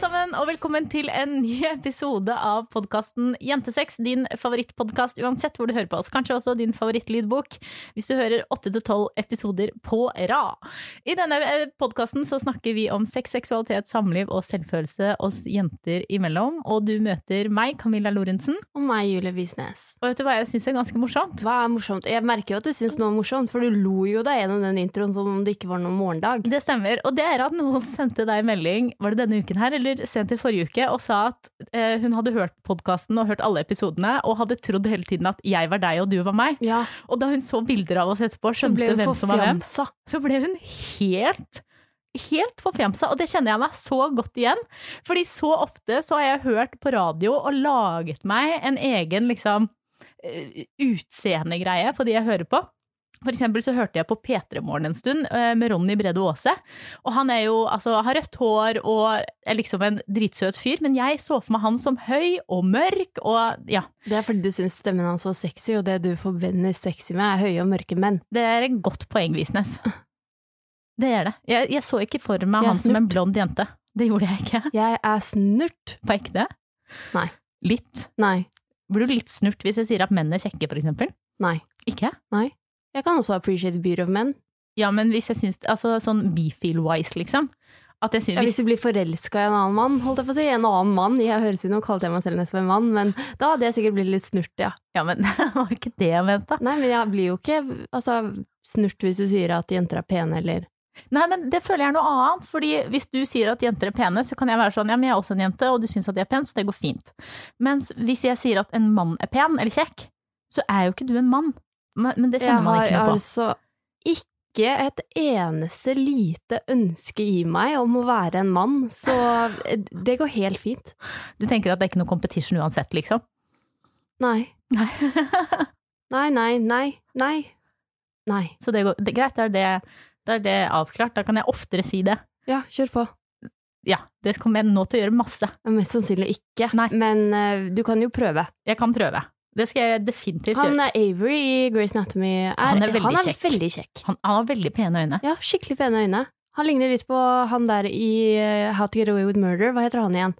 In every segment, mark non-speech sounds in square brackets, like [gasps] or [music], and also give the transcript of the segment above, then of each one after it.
sammen, og velkommen til en ny episode av podkasten Jentesex. Din favorittpodkast uansett hvor du hører på oss. Kanskje også din favorittlydbok hvis du hører 8-12 episoder på rad. I denne podkasten så snakker vi om sex, seksualitet, samliv og selvfølelse oss jenter imellom. Og du møter meg, Camilla Lorentzen. Og meg, Julie Visnes. Og vet du hva jeg syns er ganske morsomt? Hva er morsomt? Jeg merker jo at du syns noe er morsomt, for du lo jo deg gjennom den introen som om det ikke var noen morgendag. Det stemmer. Og det er at noen sendte deg melding, var det denne uken her, eller sent i forrige uke, og sa at eh, hun hadde hørt podkasten og hørt alle episodene, og hadde trodd hele tiden at jeg var deg og du var meg. Ja, Og da hun så bilder av oss etterpå, og skjønte hun hvem som var hvem, så ble hun helt Helt forfjamsa, og det kjenner jeg meg så godt igjen. Fordi så ofte så har jeg hørt på radio og laget meg en egen liksom eh, utseendegreie på de jeg hører på. For eksempel så hørte jeg på P3 Morgen en stund eh, med Ronny Brede Aase. Og han er jo, altså, har rødt hår og er liksom en dritsøt fyr, men jeg så for meg han som høy og mørk og ja, Det er fordi du syns stemmen hans var sexy, og det du forbinder sexy med, er høye og mørke menn. det er et godt poeng, Visnes. Det er det. Jeg, jeg så ikke for meg han som en blond jente. Det gjorde jeg ikke. Jeg er snurt. På ekte? Nei. Litt? Nei. Blir du litt snurt hvis jeg sier at menn er kjekke, for eksempel? Nei. Ikke? Nei. Jeg kan også appreciate the beauty of men. Ja, men hvis jeg syns Altså sånn bifeel-wise, liksom. At jeg Ja, hvis du blir forelska i en annen mann, holdt jeg på å si. En annen mann. Jeg høres ut nå kalte jeg meg selv nesten en mann, men da hadde jeg sikkert blitt litt snurt, ja. Ja, men [laughs] det var ikke det jeg mente. Nei, men jeg blir jo ikke altså, snurt hvis du sier at jenter er pene, eller Nei, men det føler jeg er noe annet. Fordi hvis du sier at jenter er pene, så kan jeg være sånn ja, men jeg er også en jente, og du syns at jeg er pen, så det går fint. Mens hvis jeg sier at en mann er pen, eller kjekk, så er jo ikke du en mann. Men, men det kjenner man ikke noe på. Jeg har altså ikke et eneste lite ønske i meg om å være en mann, så det går helt fint. Du tenker at det er ikke noe competition uansett, liksom? Nei. Nei. [laughs] Nei, nei, nei, nei. Nei. så det går det, greit, da er det, er det avklart. Da kan jeg oftere si det. Ja, kjør på. Ja, det kommer jeg nå til å gjøre masse. Mest sannsynlig ikke, Nei. men uh, du kan jo prøve. Jeg kan prøve. Det skal jeg definitivt gjøre. Han er Avery i Grace Anatomy. Er, Han er veldig han er kjekk. veldig kjekk. Han, han har veldig pene øyne. Ja, skikkelig pene øyne. Han ligner litt på han der i eh, How to Get Away with Murder. Hva heter han igjen?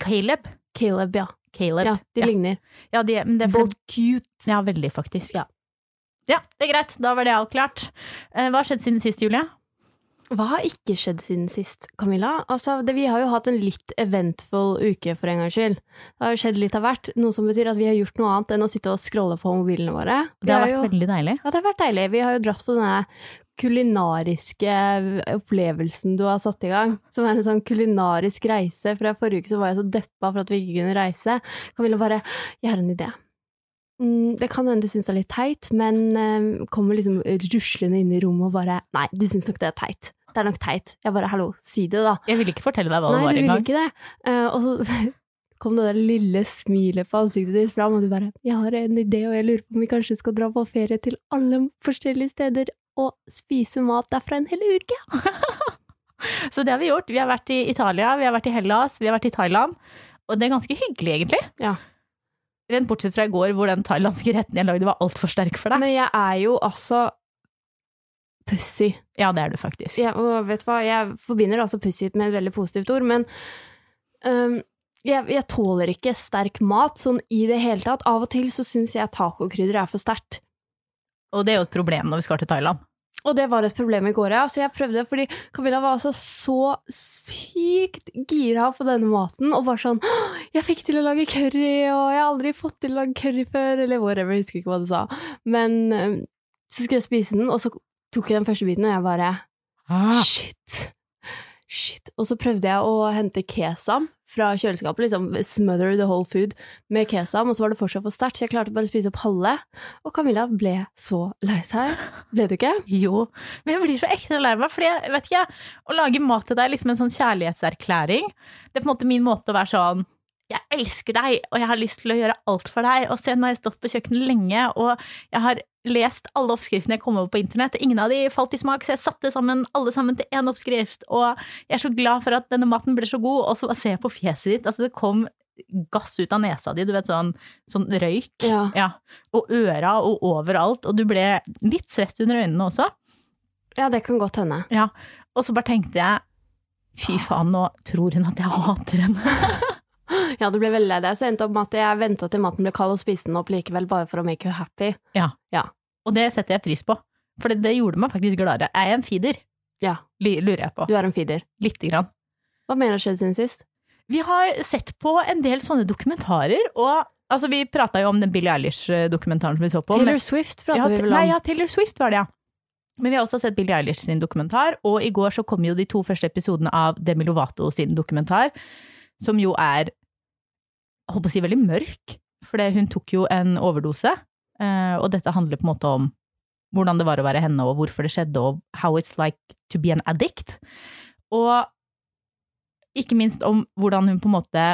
Caleb. Caleb, ja. Caleb. Ja, de ja. ligner. Ja, de, men det er Both cute. Ja, veldig, faktisk. Ja. Ja, det er greit. Da var det avklart. Eh, Hva har skjedd siden sist, Julie? Hva har ikke skjedd siden sist, Camilla? Altså, det, vi har jo hatt en litt eventfull uke for en gangs skyld. Det har jo skjedd litt av hvert, noe som betyr at vi har gjort noe annet enn å sitte og scrolle på mobilene våre. Det har vært jo, veldig deilig. Ja, det har vært deilig. Vi har jo dratt på denne kulinariske opplevelsen du har satt i gang, som er en sånn kulinarisk reise. Fra forrige uke så var jeg så deppa for at vi ikke kunne reise. Camilla bare 'Jeg har en idé'. Mm, det kan hende du syns det er litt teit, men eh, kommer liksom ruslende inn i rommet og bare 'Nei, du syns nok det er teit'. Det er nok teit. Jeg bare 'hallo, si det, da'. Jeg ville ikke fortelle deg hva det Nei, du ville ikke det. Eh, og så [laughs] kom det der lille smilet på ansiktet ditt fram, og du bare 'Jeg har en idé, og jeg lurer på om vi kanskje skal dra på ferie til alle forskjellige steder og spise mat derfra en hel uke'. [laughs] Så det har vi gjort. Vi har vært i Italia, vi har vært i Hellas, vi har vært i Thailand. Og det er ganske hyggelig, egentlig. Ja. Rent bortsett fra i går, hvor den thailandske retten jeg lagde var altfor sterk for deg. Men jeg er jo altså pussy. Ja, det er du faktisk. Jeg, og vet du hva, jeg forbinder altså pussy med et veldig positivt ord, men um, jeg, jeg tåler ikke sterk mat sånn i det hele tatt. Av og til så syns jeg tacokrydder er for sterkt. Og det er jo et problem når vi skal til Thailand. Og det var et problem i går, ja. Så jeg prøvde, fordi Camilla var altså så sykt gira på denne maten, og bare sånn 'Jeg fikk til å lage curry, og jeg har aldri fått til å lage curry før', eller whatever, jeg husker ikke hva du sa. Men så skulle jeg spise den, og så tok jeg den første biten, og jeg bare Shit. Shit. Og så prøvde jeg å hente kesam fra kjøleskapet, liksom smother the whole food med kesam, og så var det fortsatt for sterkt, så jeg klarte bare å spise opp halve. Og Camilla ble så lei seg. Ble du ikke? [laughs] Jo, men jeg blir så ekte lei meg, for jeg vet ikke, å lage mat til deg er liksom en sånn kjærlighetserklæring. Det er på en måte min måte å være sånn jeg elsker deg, og jeg har lyst til å gjøre alt for deg. Og se, nå har jeg stått på kjøkkenet lenge, og jeg har lest alle oppskriftene jeg kom over på internett. Ingen av de falt i smak, så jeg satte sammen alle sammen til én oppskrift. Og jeg er så glad for at denne maten ble så god. Og så ser jeg på fjeset ditt, altså det kom gass ut av nesa di, du vet sånn, sånn røyk. Ja. Og øra og overalt. Og du ble litt svett under øynene også. ja, det kan godt hende. Ja. Og så bare tenkte jeg fy faen, nå tror hun at jeg hater henne. [laughs] Ja, du ble veldig lei deg. Så endte opp med at jeg venta til maten ble kald og spiste den opp likevel, bare for å make you happy. Ja. ja. Og det setter jeg pris på. For det, det gjorde meg faktisk gladere. Er jeg en feeder? Ja, Lurer jeg på. du er en feeder. Lite grann. Hva mer har skjedd siden sist? Vi har sett på en del sånne dokumentarer, og altså, vi prata jo om den Billie Eilish-dokumentaren som vi så på. Taylor men- Swift ja, vi vel om. Nei, ja, Taylor Swift var det, ja. Men vi har også sett Billie Eilish sin dokumentar, og i går så kom jo de to første episodene av Demi Lovato sin dokumentar, som jo er, jeg på å si, veldig mørk, for hun tok jo en overdose, eh, og dette handler på en måte om hvordan det var å være henne, og hvorfor det skjedde, og how it's like to be an addict. Og ikke minst om hvordan hun på en måte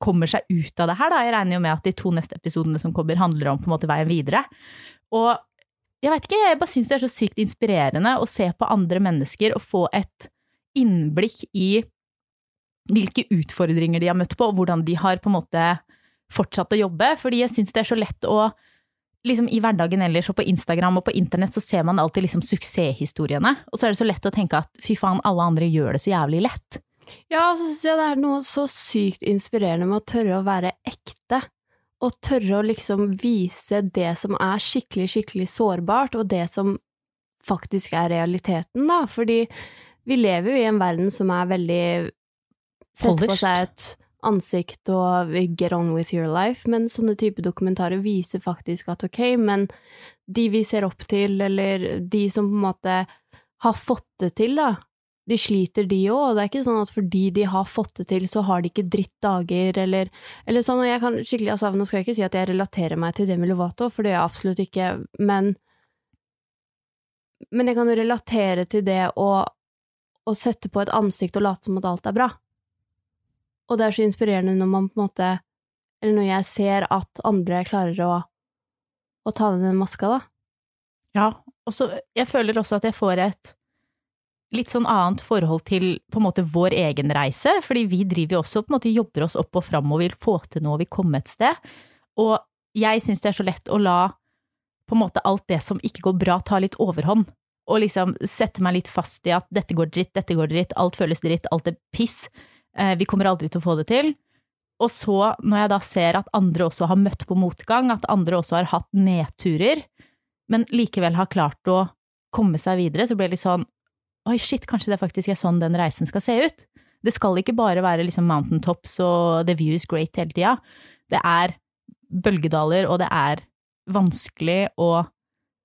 kommer seg ut av det her, da. Jeg regner jo med at de to neste episodene som kommer, handler om på en måte veien videre. Og jeg veit ikke, jeg bare syns det er så sykt inspirerende å se på andre mennesker og få et innblikk i hvilke utfordringer de har møtt på, og hvordan de har på en måte fortsatt å jobbe. Fordi jeg syns det er så lett å liksom i hverdagen ellers og på Instagram og på internett så ser man alltid liksom suksesshistoriene, og så er det så lett å tenke at fy faen, alle andre gjør det så jævlig lett. Ja, og så syns jeg det er noe så sykt inspirerende med å tørre å være ekte. Og tørre å liksom vise det som er skikkelig, skikkelig sårbart, og det som faktisk er realiteten, da. Fordi vi lever jo i en verden som er veldig Setter på seg et ansikt og get on with your life, men sånne type dokumentarer viser faktisk at ok, men de vi ser opp til, eller de som på en måte har fått det til, da, de sliter de òg, og det er ikke sånn at fordi de har fått det til, så har de ikke drittdager, eller, eller sånn, og jeg kan skikkelig, altså nå skal jeg ikke si at jeg relaterer meg til Demi Lovato, for det gjør jeg absolutt ikke, men men jeg kan jo relatere til det å, å sette på et ansikt og late som at alt er bra. Og det er så inspirerende når man på en måte Eller når jeg ser at andre klarer å, å ta den maska, da. Ja, og så jeg føler også at jeg får et litt sånn annet forhold til på en måte vår egen reise, fordi vi driver jo også på en måte jobber oss opp og fram og vil få til noe vil komme et sted. Og jeg syns det er så lett å la på en måte alt det som ikke går bra, ta litt overhånd. Og liksom sette meg litt fast i at dette går dritt, dette går dritt, alt føles dritt, alt er piss. Eh, vi kommer aldri til å få det til. Og så, når jeg da ser at andre også har møtt på motgang, at andre også har hatt nedturer, men likevel har klart å komme seg videre, så blir det litt sånn Oi, shit, kanskje det faktisk er sånn den reisen skal se ut. Det skal ikke bare være liksom mountaintops og the view is great hele tida. Det er bølgedaler, og det er vanskelig, og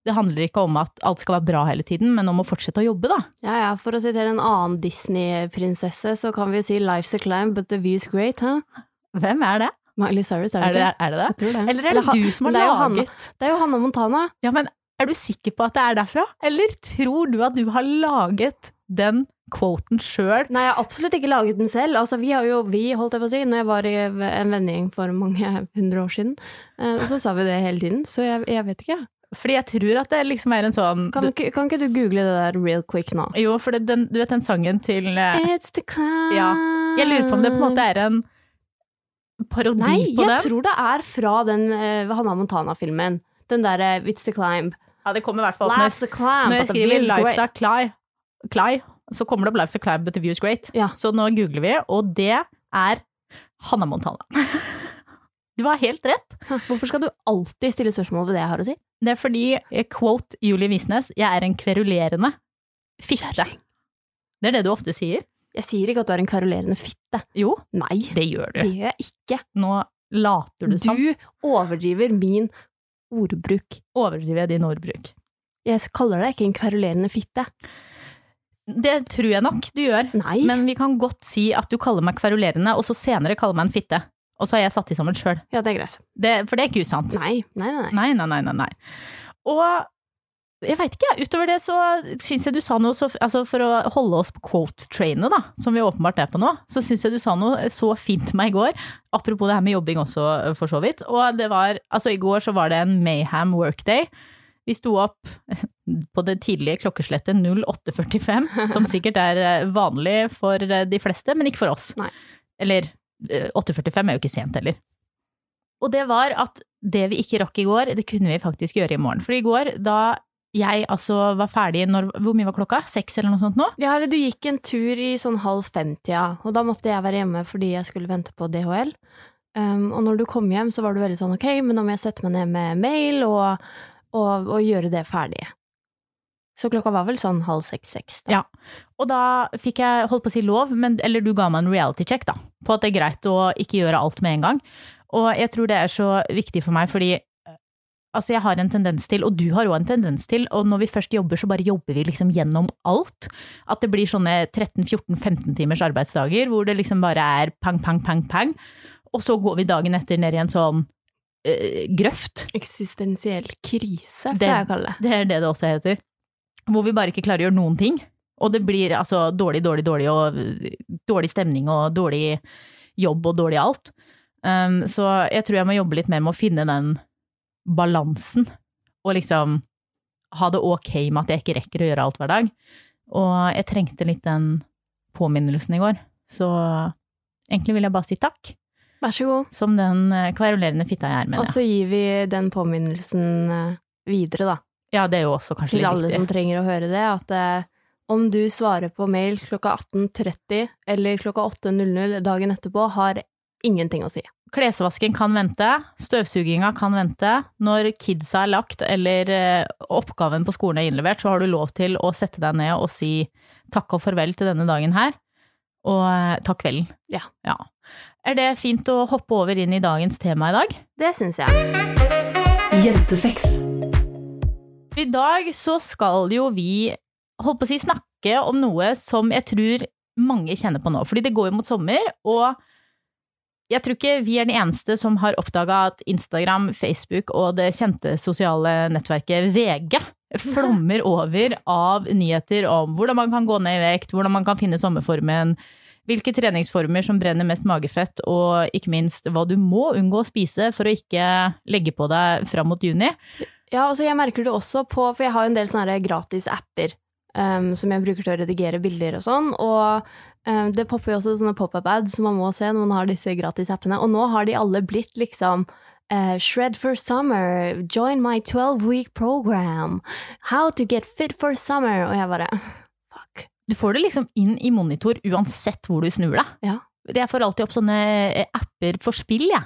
det handler ikke om at alt skal være bra hele tiden, men om å fortsette å jobbe, da. Ja, ja, for å sitere en annen Disney-prinsesse, så kan vi jo si life's a climb, but the view's great, huh? Hvem er det? Miley Cyrus, er Er det det ikke? er det? det? Jeg det. Eller er det det du som har det er Hanna- laget Det er jo Hannah Montana. Ja, men er du sikker på at det er derfra? Eller tror du at du har laget den quoten sjøl? Nei, jeg har absolutt ikke laget den selv. Altså, vi har jo, vi holdt jeg på å si, når jeg var i en vennegjeng for mange hundre år siden, eh, så sa vi det hele tiden, så jeg, jeg vet ikke. Fordi jeg tror at det liksom er en sånn Kan, ikke, kan ikke du google det der real quick nå? Jo, for det, den, du vet den sangen til eh, It's the climb. Ja. Jeg lurer på om det på en måte er en parodi Nei, på jeg tror det er fra den uh, Hanna Montana-filmen. Den derre It's the climb. Ja, det kommer i hvert fall opp når, climb, når jeg skriver view's. Life's a Cly, Cly, så kommer det opp Life's a Cly, but the view is great. Ja. Så nå googler vi, og det er Hanna Montana. [laughs] Du har helt rett. [laughs] Hvorfor skal du alltid stille spørsmål ved det jeg har å si? Det er fordi, eh, quote Julie Visnes, jeg er en kverulerende fitte. Det er det du ofte sier. Jeg sier ikke at du er en kverulerende fitte. Jo, Nei, det gjør du. det gjør jeg ikke. Nå later du som. Du overdriver min ordbruk. Overdriver jeg din ordbruk. Jeg kaller deg ikke en kverulerende fitte. Det tror jeg nok du gjør. Nei. Men vi kan godt si at du kaller meg kverulerende, og så senere kaller meg en fitte. Og så har jeg satt de sammen sjøl. ja, det er greit. For det er ikke usant. Nei, nei, nei. nei. Nei, nei, nei. Og jeg veit ikke, utover det så syns jeg du sa noe så Altså for å holde oss på quote-trainet, da, som vi åpenbart er på nå, så syns jeg du sa noe så fint meg i går. Apropos det her med jobbing også, for så vidt. Og det var Altså, i går så var det en Mayhem workday. Vi sto opp [laughs] på det tidlige klokkeslettet 08.45, som sikkert er vanlig for de fleste, men ikke for oss. Nei. Eller 8.45 er jo ikke sent heller. Og det var at det vi ikke rakk i går, det kunne vi faktisk gjøre i morgen. For i går, da jeg altså var ferdig når, Hvor mye var klokka? Seks eller noe sånt nå? Ja, eller du gikk en tur i sånn halv fem-tida, og da måtte jeg være hjemme fordi jeg skulle vente på DHL. Um, og når du kom hjem, så var du veldig sånn ok, men nå må jeg sette meg ned med mail og, og, og gjøre det ferdig. Så klokka var vel sånn halv seks-seks. Ja. Og da fikk jeg, holdt på å si lov, men, eller du ga meg en reality check, da, på at det er greit å ikke gjøre alt med en gang. Og jeg tror det er så viktig for meg, fordi eh, altså jeg har en tendens til, og du har òg en tendens til, og når vi først jobber, så bare jobber vi liksom gjennom alt. At det blir sånne 13-14-15 timers arbeidsdager hvor det liksom bare er pang, pang, pang, pang. Og så går vi dagen etter ned i en sånn øh, grøft. Eksistensiell krise, får jeg kalle det. Det er det det også heter. Hvor vi bare ikke klarer å gjøre noen ting. Og det blir altså dårlig, dårlig, dårlig, og dårlig stemning og dårlig jobb og dårlig alt. Um, så jeg tror jeg må jobbe litt mer med å finne den balansen, og liksom ha det ok med at jeg ikke rekker å gjøre alt hver dag. Og jeg trengte litt den påminnelsen i går. Så egentlig vil jeg bare si takk, Vær så god. som den øh, kverulerende fitta jeg er, Og mener jeg. så gir vi den påminnelsen eh, videre, da. Ja, det er jo også kanskje Til litt alle som trenger å høre det, at eh, om du svarer på mail klokka 18.30 eller klokka 8.00 dagen etterpå, har ingenting å si. Klesvasken kan vente, støvsuginga kan vente. Når kidsa er lagt eller eh, oppgaven på skolen er innlevert, så har du lov til å sette deg ned og si takk og farvel til denne dagen her, og eh, ta kvelden. Ja. Er det fint å hoppe over inn i dagens tema i dag? Det syns jeg. Jentesex. I dag så skal jo vi, holdt på å si, snakke om noe som jeg tror mange kjenner på nå. Fordi det går jo mot sommer, og jeg tror ikke vi er de eneste som har oppdaga at Instagram, Facebook og det kjente sosiale nettverket VG flommer [laughs] over av nyheter om hvordan man kan gå ned i vekt, hvordan man kan finne sommerformen, hvilke treningsformer som brenner mest magefett, og ikke minst hva du må unngå å spise for å ikke legge på deg fram mot juni. Ja, altså jeg merker det også på, for jeg har jo en del sånne gratis apper um, som jeg bruker til å redigere bilder og sånn, og um, det popper jo også sånne pop-up ads som man må se når man har disse gratis appene, og nå har de alle blitt liksom Uh, Shred for summer, join my 12-week program, how to get fit for summer, og jeg bare, fuck. Du får det liksom inn i monitor uansett hvor du snur deg. Ja. Jeg får alltid opp sånne eh, apper for spill, jeg.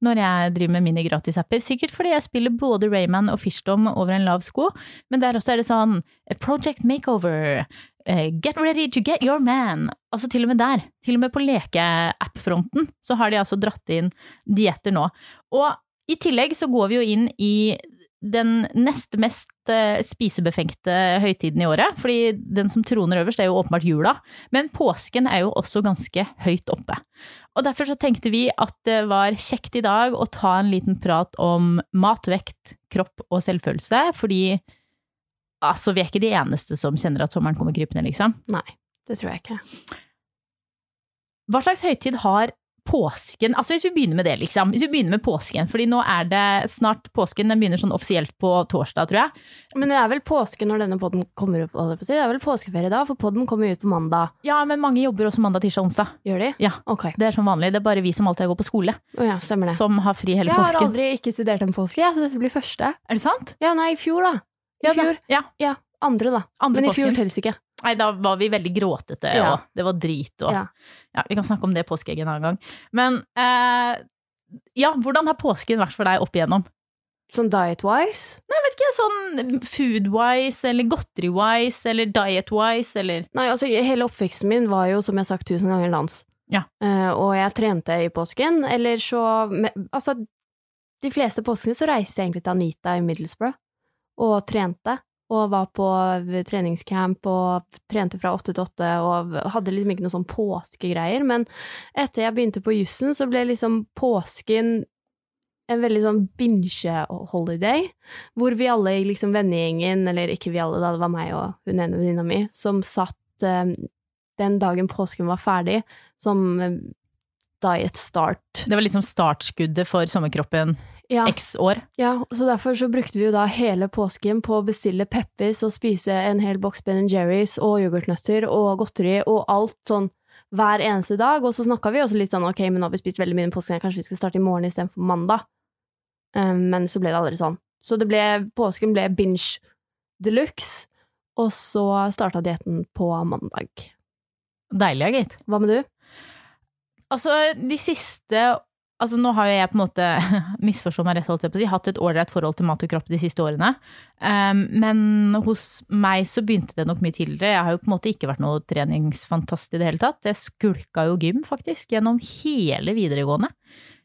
Når jeg driver med mine gratisapper. Sikkert fordi jeg spiller både Rayman og Fishdom over en lav sko, men der også er det sånn eh, Project Makeover, eh, Get ready to get your man. Altså til og med der. Til og med på lekeapp-fronten så har de altså dratt inn dietter nå. Og i tillegg så går vi jo inn i den nest mest eh, spisebefengte høytiden i året, fordi den som troner øverst er jo åpenbart jula, men påsken er jo også ganske høyt oppe. Og derfor så tenkte vi at det var kjekt i dag å ta en liten prat om mat, vekt, kropp og selvfølelse, fordi altså, vi er ikke de eneste som kjenner at sommeren kommer krypende, liksom. Nei, det tror jeg ikke. Hva slags høytid har påsken Altså hvis vi begynner med det, liksom. Hvis vi begynner med påsken, fordi nå er det snart påsken, den begynner sånn offisielt på torsdag, tror jeg. Men det er vel påske når denne podden kommer opp. Det er vel påskeferie da, for podden kommer ut på mandag. Ja, men mange jobber også mandag, tirsdag, onsdag. Gjør de? Ja. Ok. Det er som vanlig. Det er bare vi som alltid går på skole, oh, ja, stemmer det. som har fri hele påsken. Jeg har påsken. aldri ikke studert en påske, jeg, så dette blir første. Er det sant? Ja, nei, i fjor da. I Ja, da- fjor. Ja, Ja, andre da. andre Men i fjor telles ikke. Nei, da var vi veldig gråtete, Ja. og det var drit og Ja. ja. Vi kan snakke om det påskeegget en annen gang. Men eh, ja, hvordan har påsken vært for deg opp igjennom? Sånn diet-wise? Jeg vet ikke, sånn food-wise, eller godteri-wise, eller diet-wise, eller Nei, altså hele oppveksten min var jo, som jeg har sagt tusen ganger, dans. Ja. Uh, og jeg trente i påsken, eller så Altså, de fleste påskene så reiste jeg egentlig til Anita i Middlesbrough og trente. Og var på treningscamp og trente fra åtte til åtte og hadde liksom ikke noe sånn påskegreier. Men etter jeg begynte på jussen, så ble liksom påsken en veldig sånn binge-holiday, hvor vi alle i liksom vennegjengen, eller ikke vi alle, da det var meg og hun ene venninna mi, som satt eh, den dagen påsken var ferdig, som eh, diet start. Det var liksom startskuddet for sommerkroppen. Ja, x år. ja, så derfor så brukte vi jo da hele påsken på å bestille Peppis og spise en hel boks Ben Jerry's og yoghurtnøtter og godteri og alt sånn hver eneste dag. Og så snakka vi også litt sånn ok, men nå har vi spist veldig mye påsken, kanskje vi skal starte i morgen istedenfor mandag. Um, men så ble det aldri sånn. Så det ble, påsken ble binge de luxe, og så starta dietten på mandag. Deilig, gitt. Hva med du? Altså, de siste Altså, nå har jo jeg på en måte, [laughs] misforstå meg rett, holdt jeg på å si, hatt et ålreit forhold til mat og kropp de siste årene. Um, men hos meg så begynte det nok mye tidligere. Jeg har jo på en måte ikke vært noe treningsfantast i det hele tatt. Jeg skulka jo gym, faktisk, gjennom hele videregående.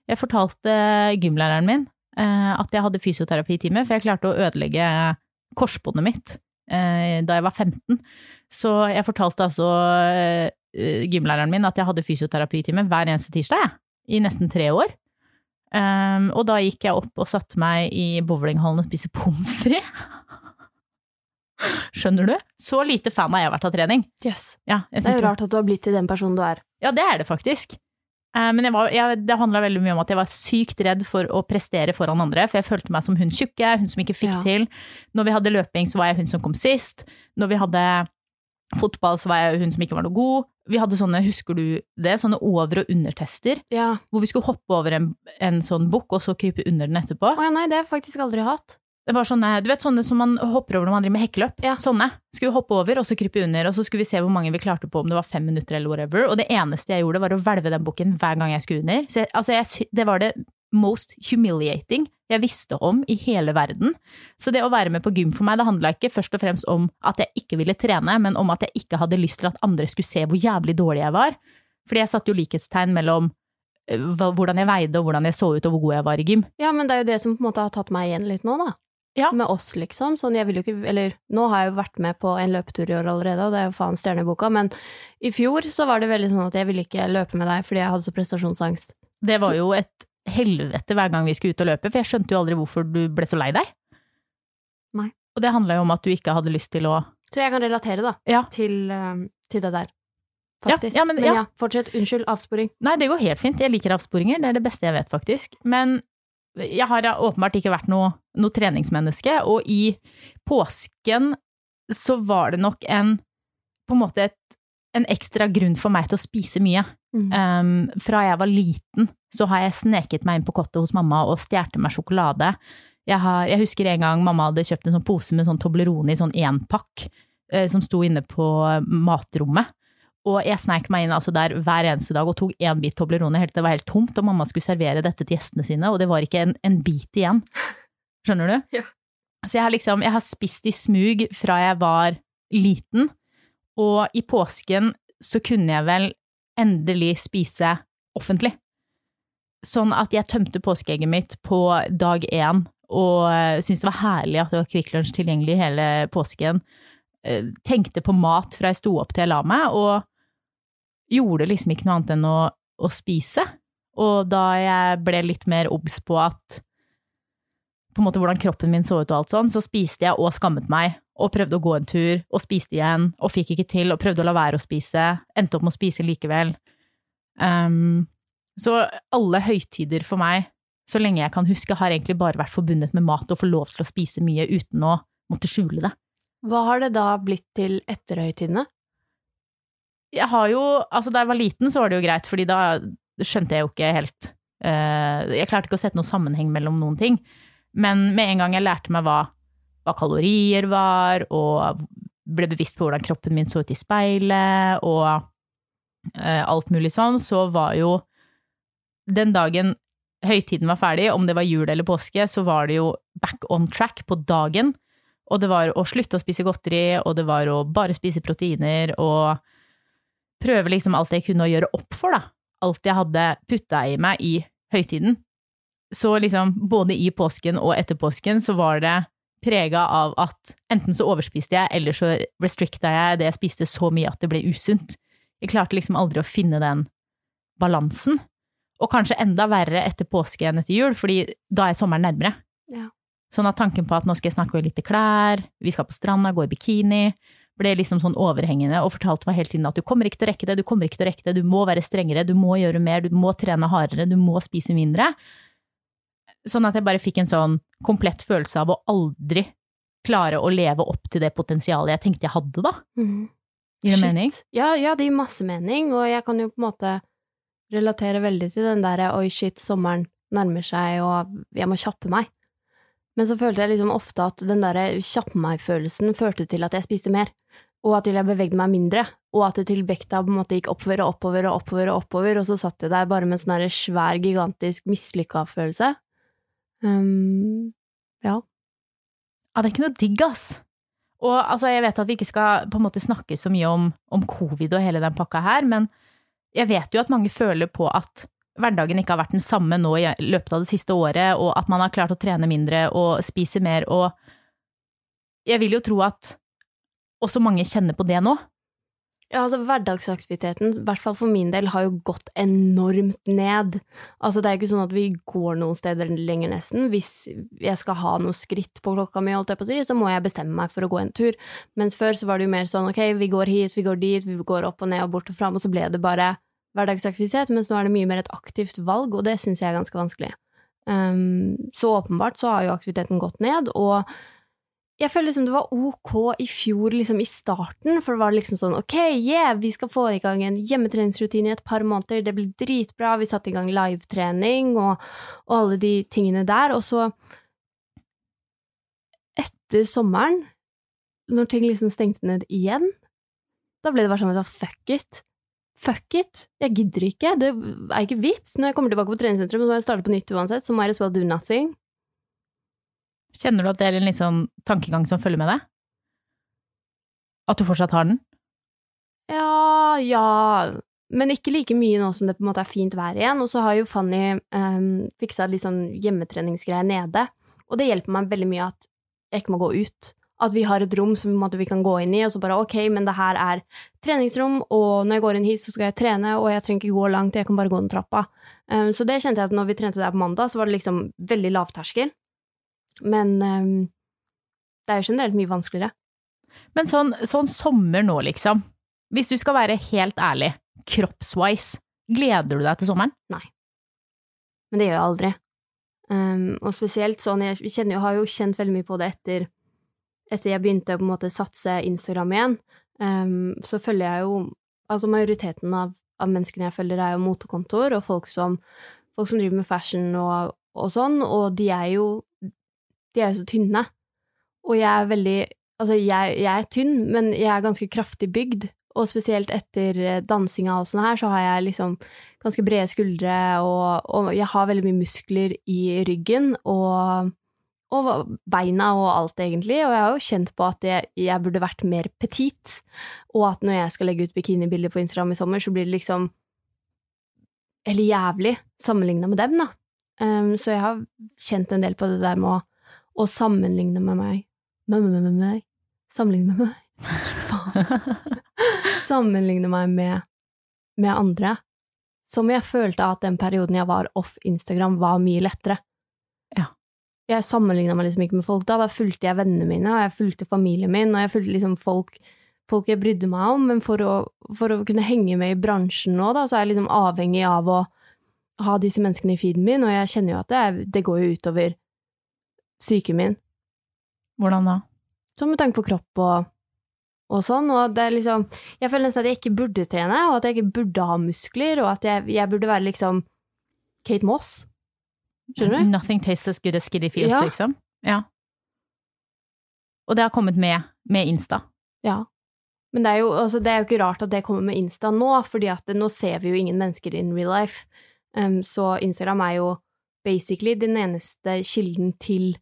Jeg fortalte gymlæreren min uh, at jeg hadde fysioterapitime, for jeg klarte å ødelegge korsbåndet mitt uh, da jeg var 15. Så jeg fortalte altså uh, gymlæreren min at jeg hadde fysioterapitime hver eneste tirsdag, jeg i nesten tre år. Um, og da gikk jeg opp og satte meg i bowlinghallen og spiste pommes frites. [laughs] Skjønner du? Så lite fan har jeg vært av trening. Yes. Ja, Det er jo rart at du har blitt til den personen du er. ja, det er det faktisk. Uh, Men jeg var, jeg, det handla veldig mye om at jeg var sykt redd for å prestere foran andre, for jeg følte meg som hun tjukke, hun som ikke fikk Ja. til. Når vi hadde løping, så var jeg hun som kom sist. Når vi hadde fotball, så var jeg hun som ikke var noe god. Vi hadde sånne, husker du det, sånne over- og undertester, Ja. hvor vi skulle hoppe over en, en sånn bukk og så krype under den etterpå. Å ja, nei, det har jeg faktisk aldri hatt. Det var sånne, du vet sånne som man hopper over når man driver med hekkeløp? Ja. Sånne. Skulle hoppe over, og så krype under, og så skulle vi se hvor mange vi klarte på, om det var fem minutter eller whatever. Og det eneste jeg gjorde, var å hvelve den bukken hver gang jeg skulle under. Så jeg, altså jeg, det var det most humiliating jeg visste om i hele verden. Så det å være med på gym for meg, det handla ikke først og fremst om at jeg ikke ville trene, men om at jeg ikke hadde lyst til at andre skulle se hvor jævlig dårlig jeg var. Fordi jeg satte jo likhetstegn mellom eh, hvordan jeg veide og hvordan jeg så ut og hvor god jeg var i gym. Ja, men det er jo det som på en måte har tatt meg igjen litt nå, da. Ja. Med oss, liksom. Sånn, jeg vil jo ikke Eller nå har jeg jo vært med på en løpetur i år allerede, og det er jo faen stjerne i boka, men i fjor så var det veldig sånn at jeg ville ikke løpe med deg fordi jeg hadde så prestasjonsangst. Det var jo et helvete hver gang vi skulle ut og løpe, for jeg skjønte jo aldri hvorfor du ble så lei deg. Nei. Og det handla jo om at du ikke hadde lyst til å Så jeg kan relatere, da, Ja. til, eh, til det der. Ja, Faktisk. ja, men- ja. fortsett. Unnskyld, avsporing. Nei, det går helt fint. Jeg liker avsporinger, det er det beste jeg vet, faktisk. Men jeg har åpenbart ikke vært noe, noe treningsmenneske, og i påsken så var det nok en på en måte et, en ekstra grunn for meg til å spise mye. Mhm. Um, fra jeg var liten, så har jeg sneket meg inn på kottet hos mamma og stjålet meg sjokolade. Jeg, har, jeg husker en gang mamma hadde kjøpt en sånn pose med sånn Toblerone i sånn énpakk, eh, som sto inne på matrommet. Og jeg sneik meg inn altså der hver eneste dag og tok én bit Toblerone helt til det var helt tomt, og mamma skulle servere dette til gjestene sine, og det var ikke en, en bit igjen. Skjønner du? [laughs] Ja. Så jeg har liksom, jeg har spist i smug fra jeg var liten, og i påsken så kunne jeg vel endelig spise offentlig. Sånn at jeg tømte påskeegget mitt på dag én, og eh, syntes det var herlig at det var Kvikk Lunsj tilgjengelig hele påsken. Eh, Tenkte på mat fra jeg sto opp til jeg la meg, og gjorde liksom ikke noe annet enn å, å spise. Og da jeg ble litt mer obs på at på en måte hvordan kroppen min så ut og alt sånn, så spiste jeg og skammet meg, og prøvde å gå en tur, og spiste igjen, og fikk ikke til, og prøvde å la være å spise, endte opp med å spise likevel. Um, så alle høytider for meg, så lenge jeg kan huske, har egentlig bare vært forbundet med mat og få lov til å spise mye uten å måtte skjule det. Hva har det da blitt til etter høytidene? Jeg har jo, altså da jeg var liten så var det jo greit, fordi da skjønte jeg jo ikke helt uh, Jeg klarte ikke å sette noen sammenheng mellom noen ting. Men med en gang jeg lærte meg hva, hva kalorier var, og ble bevisst på hvordan kroppen min så ut i speilet, og eh, alt mulig sånn, så var jo den dagen høytiden var ferdig, om det var jul eller påske, så var det jo back on track på dagen. Og det var å slutte å spise godteri, og det var å bare spise proteiner, og prøve liksom alt jeg kunne å gjøre opp for, da. Alt jeg hadde putta i meg i høytiden. Så liksom, både i påsken og etter påsken, så var det prega av at enten så overspiste jeg, eller så restrikta jeg det jeg spiste så mye at det ble usunt. Jeg klarte liksom aldri å finne den balansen. Og kanskje enda verre etter påske enn etter jul, fordi da er sommeren nærmere. Ja. Sånn at tanken på at nå skal jeg snakke i litt klær, vi skal på stranda, gå i bikini, ble liksom sånn overhengende og fortalte meg hele tiden at du kommer ikke til å rekke det, du kommer ikke til å rekke det, du må være strengere, du må gjøre mer, du må trene hardere, du må spise mindre. Sånn at jeg bare fikk en sånn komplett følelse av å aldri klare å leve opp til det potensialet jeg tenkte jeg hadde, da. Mhm. Gir det Shit. mening? Ja, ja, det gir masse mening, og jeg kan jo på en måte relatere veldig til den derre oi, shit, sommeren nærmer seg, og jeg må kjappe meg. Men så følte jeg liksom ofte at den derre kjappe meg-følelsen førte til at jeg spiste mer, og at jeg bevegde meg mindre, og at det til vekta på en måte gikk oppover og oppover og oppover, og oppover, og så satt jeg der bare med en sånn svær, gigantisk mislykka følelse. Um, ja. Ja, det er ikke noe digg, ass. Og altså, jeg vet at vi ikke skal på en måte snakke så mye om, om covid og hele den pakka her, men jeg vet jo at mange føler på at hverdagen ikke har vært den samme nå i løpet av det siste året, og at man har klart å trene mindre og spise mer, og jeg vil jo tro at også mange kjenner på det nå. Ja, altså hverdagsaktiviteten, i hvert fall for min del, har jo gått enormt ned. Altså det er ikke sånn at vi går noen steder lenger nesten. Hvis jeg skal ha noe skritt på klokka mi, holdt jeg på å si, så må jeg bestemme meg for å gå en tur. Mens før så var det jo mer sånn ok, vi går hit, vi går dit, vi går opp og ned og bort og fram, og så ble det bare hverdagsaktivitet, mens nå er det mye mer et aktivt valg, og det syns jeg er ganske vanskelig. Um, så åpenbart så har jo aktiviteten gått ned, og jeg føler liksom det var ok i fjor, liksom i starten, for det var liksom sånn ok, yeah, vi skal få i gang en hjemmetreningsrutine i et par måneder, det blir dritbra, vi satte i gang livetrening og, og alle de tingene der, og så etter sommeren, når ting liksom stengte ned igjen, da ble det bare sånn at fuck it. Fuck it, jeg gidder ikke, det er ikke vits. Når jeg kommer tilbake på treningssenteret, så må jeg starte på nytt uansett, så might as well do nothing. Kjenner du at det er en sånn tankegang som følger med deg? At du fortsatt har den? Ja, ja, men ikke like mye nå som det på en måte er fint vær igjen. Og så har jo Fanny um, fiksa litt sånn hjemmetreningsgreier nede, og det hjelper meg veldig mye at jeg ikke må gå ut. At vi har et rom som vi kan gå inn i, og så bare ok, men det her er treningsrom, og når jeg går inn hit, så skal jeg trene, og jeg trenger ikke gå langt, jeg kan bare gå den trappa. Um, så det kjente jeg at når vi trente der på mandag, så var det liksom veldig lavterskel. Men um, det er jo generelt mye vanskeligere. Men sånn, sånn sommer nå, liksom. Hvis du skal være helt ærlig, kroppswise, gleder du deg til sommeren? Nei. Men det gjør jeg aldri. Um, og spesielt sånn, jeg kjenner, jeg har jo kjent veldig mye på det etter, etter jeg begynte å på en måte satse Instagram igjen. Um, så følger jeg jo Altså majoriteten av, av menneskene jeg følger, er jo motekontor og folk som, folk som driver med fashion og, og sånn, og de er jo De er jo så tynne. Og jeg er veldig Altså, jeg, jeg er tynn, men jeg er ganske kraftig bygd. Og spesielt etter eh, dansinga og sånn her, så har jeg liksom ganske brede skuldre, og, og jeg har veldig mye muskler i ryggen, og, og beina og alt, egentlig. Og jeg har jo kjent på at jeg, jeg burde vært mer petit, og at når jeg skal legge ut bikinibilder på Instagram i sommer, så blir det liksom Eller jævlig sammenligna med dem, da. Um, så jeg har kjent en del på det der med å, å sammenligne med meg med, med, med, meg. Sammenligne med meg. Faen. [laughs] Sammenligne meg med, med andre. Som jeg følte at den perioden jeg var off Instagram, var mye lettere. Ja. Jeg sammenligna meg liksom ikke med folk da. Da fulgte jeg vennene mine, og jeg fulgte familien min, og jeg fulgte liksom folk, folk jeg brydde meg om. Men for å, for å kunne henge med i bransjen nå, da, så er jeg liksom avhengig av å ha disse menneskene i feeden min, og jeg kjenner jo at det, det går jo utover psyken min. Hvordan da? Sånn med tanke på kropp og, og sånn, og det er liksom Jeg føler nesten at jeg ikke burde trene, og at jeg ikke burde ha muskler, og at jeg, jeg burde være liksom Kate Moss. Skjønner du? Nothing tastes as good as skiddy feels, Ja. liksom. Ja. Og det har kommet med, med Insta. Ja. Men det er, jo, altså, det er jo ikke rart at det kommer med Insta nå, fordi at nå ser vi jo ingen mennesker in real life. Um, så Instagram er jo basically den eneste kilden til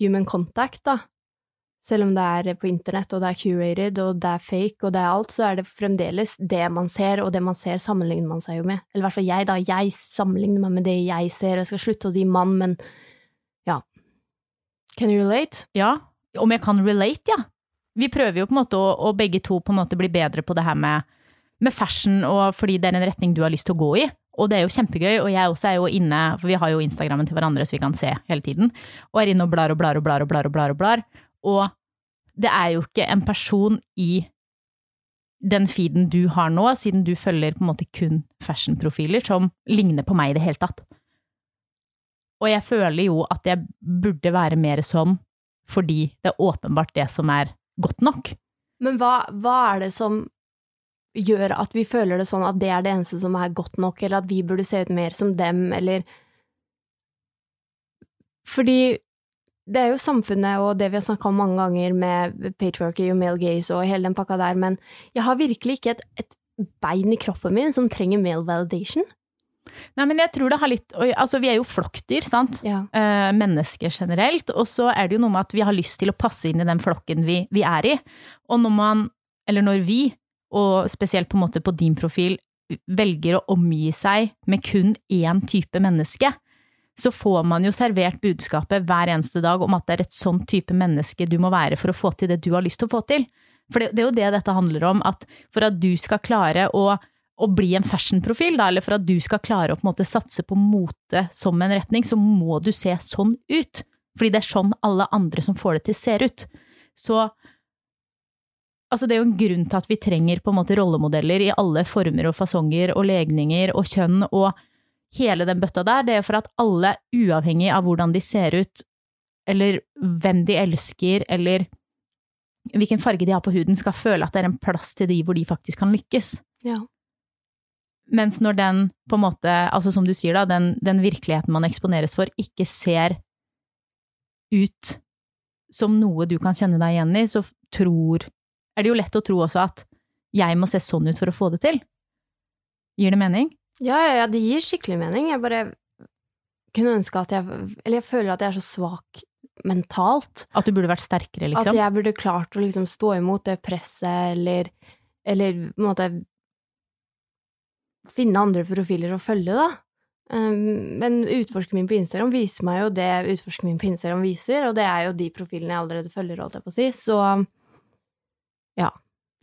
human contact, da. Selv om det er på internett, og det er curated, og det er fake, og det er alt, så er det fremdeles det man ser, og det man ser sammenligner man seg jo med. Eller i hvert fall jeg, da. Jeg sammenligner meg med det jeg ser, og jeg skal slutte å si mann, men ja. Can you relate? Ja, om jeg kan relate, ja. Vi prøver jo på en måte å, å begge to på en måte bli bedre på det her med, med fashion, og fordi det er en retning du har lyst til å gå i. Og det er jo kjempegøy, og jeg også er jo inne, for vi har jo Instagrammen til hverandre så vi kan se hele tiden, og er inne og blar og blar og blar og blar og blar og blar. Og det er jo ikke en person i den feeden du har nå, siden du følger på en måte kun fashion-profiler, som ligner på meg i det hele tatt. Og jeg føler jo at jeg burde være mer sånn, fordi det er åpenbart det som er godt nok. Men hva, hva er det som gjør at vi føler det sånn at det er det eneste som er godt nok, eller at vi burde se ut mer som dem, eller Fordi det er jo samfunnet og det vi har snakka om mange ganger med patriarchy og male gaze og hele den pakka der, men jeg har virkelig ikke et, et bein i kroppen min som trenger male validation. Nei, men jeg tror det har litt Altså, vi er jo flokkdyr, sant? Ja. Eh, mennesker generelt. Og så er det jo noe med at vi har lyst til å passe inn i den flokken vi, vi er i. Og når man, eller når vi, og spesielt på en måte på din profil, velger å omgi seg med kun én type menneske, så får man jo servert budskapet hver eneste dag om at det er et sånn type menneske du må være for å få til det du har lyst til å få til. For det, det er jo det dette handler om, at for at du skal klare å, å bli en fashionprofil, da, eller for at du skal klare å på en måte satse på mote som en retning, så må du se sånn ut. Fordi det er sånn alle andre som får det til, ser ut. Så Altså, det er jo en grunn til at vi trenger på en måte rollemodeller i alle former og fasonger og legninger og kjønn og hele den bøtta der. Det er for at alle, uavhengig av hvordan de ser ut, eller hvem de elsker, eller hvilken farge de har på huden, skal føle at det er en plass til de hvor de faktisk kan lykkes. Ja. Mens når den, på en måte, altså som du sier da, den, den virkeligheten man eksponeres for, ikke ser ut som noe du kan kjenne deg igjen i, så tror er det jo lett å tro også at jeg må se sånn ut for å få det til. Gir det mening? Ja, ja, ja, det gir skikkelig mening. Jeg bare kunne ønske at jeg Eller jeg føler at jeg er så svak mentalt. At du burde vært sterkere, liksom? At jeg burde klart å liksom stå imot det presset, eller, eller på en måte finne andre profiler å følge, da. Um, men utforskeren min på Instagram viser meg jo det utforskeren min på Instagram viser, og det er jo de profilene jeg allerede følger, holdt jeg på å si, så ja.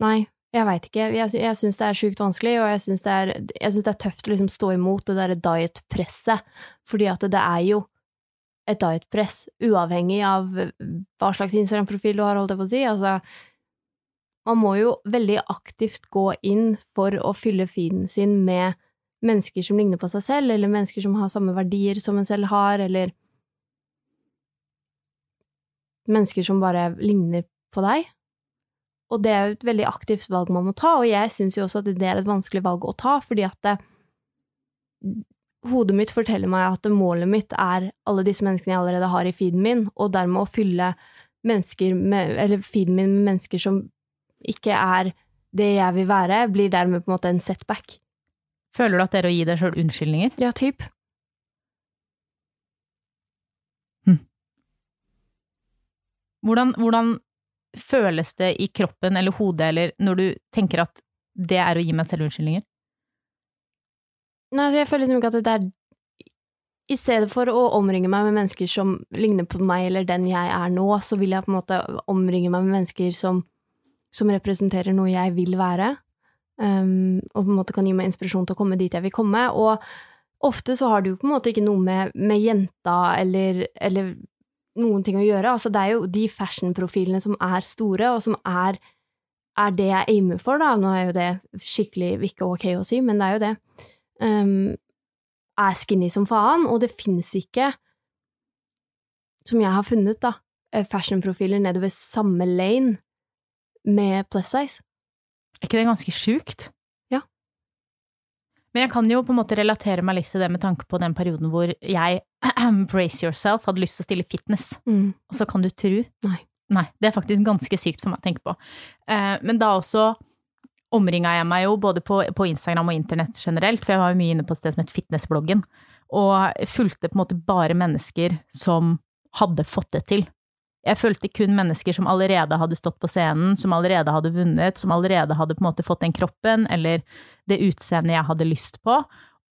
Nei, jeg veit ikke. Jeg, jeg syns det er sjukt vanskelig, og jeg syns det, det, er tøft å liksom stå imot det derre diet-presset, fordi at det er jo et diet-press, uavhengig av hva slags Instagram-profil du har, holdt jeg på å si. Altså, man må jo veldig aktivt gå inn for å fylle feeden sin med mennesker som ligner på seg selv, eller mennesker som har samme verdier som en selv har, eller mennesker som bare ligner på deg. Og det er jo et veldig aktivt valg man må ta, og jeg syns jo også at det er et vanskelig valg å ta, fordi at det, hodet mitt forteller meg at målet mitt er alle disse menneskene jeg allerede har i feeden min, og dermed å fylle med, eller feeden min med mennesker som ikke er det jeg vil være, blir dermed på en måte en setback. Føler du at det er å gi deg sjøl unnskyldninger? Ja, typ. Hm. Hvordan, hvordan, føles det i kroppen eller hodet, eller når du tenker at det er å gi meg selv unnskyldninger? Nei, altså, jeg føler liksom ikke at det er I stedet for å omringe meg med mennesker som ligner på meg eller den jeg er nå, så vil jeg på en måte omringe meg med mennesker som, som representerer noe jeg vil være, um, og på en måte kan gi meg inspirasjon til å komme dit jeg vil komme. Og ofte så har jo på en måte ikke noe med, med jenta eller, eller noen ting å gjøre. Altså, det er jo de fashion-profilene som er store, og som er, er det jeg aimer for, da. Nå er jo det skikkelig ikke ok å si, men det er jo det. Um, er skinny som faen, og det fins ikke, som jeg har funnet, da, eh, fashion-profiler nedover samme lane med plus size. Er ikke det ganske sjukt? Men jeg kan jo på en måte relatere meg litt til det med tanke på den perioden hvor jeg, [clears throat] brace yourself, hadde lyst til å stille fitness. Mm. Og så kan du tro Nei. Nei, det er faktisk ganske sykt for meg å tenke på. Eh, men da også omringa jeg meg jo både på, på, Instagram og internett generelt, for jeg var jo mye inne på et sted som het Fitnessbloggen, og fulgte på en måte bare mennesker som hadde fått det til. Jeg fulgte kun mennesker som allerede hadde stått på scenen, som allerede hadde vunnet, som allerede hadde på en måte fått den kroppen eller det utseendet jeg hadde lyst på.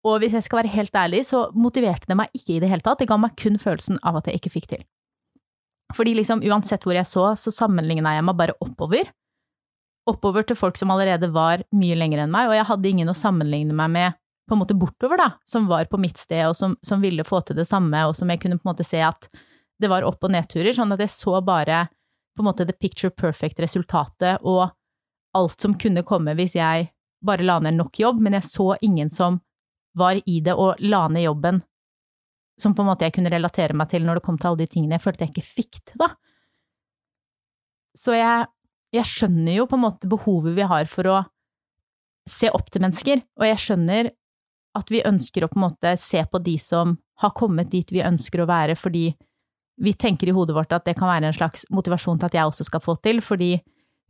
Og hvis jeg skal være helt ærlig, så motiverte det meg ikke i det hele tatt. Det ga meg kun følelsen av at jeg ikke fikk til. Fordi liksom uansett hvor jeg så, så sammenligna jeg meg bare oppover. Oppover til folk som allerede var mye lenger enn meg, og jeg hadde ingen å sammenligne meg med på en måte bortover, da, som var på mitt sted og som, som ville få til det samme, og som jeg kunne på en måte se at det var opp- og nedturer, sånn at jeg så bare på en måte the picture perfect-resultatet og alt som kunne komme hvis jeg bare la ned nok jobb, men jeg så ingen som var i det og la ned jobben som på en måte jeg kunne relatere meg til når det kom til alle de tingene jeg følte jeg ikke fikk til, da. Så jeg, jeg skjønner jo på en måte behovet vi har for å se opp til mennesker, og jeg skjønner at vi ønsker å på en måte se på de som har kommet dit vi ønsker å være, fordi vi tenker i hodet vårt at det kan være en slags motivasjon til at jeg også skal få til, fordi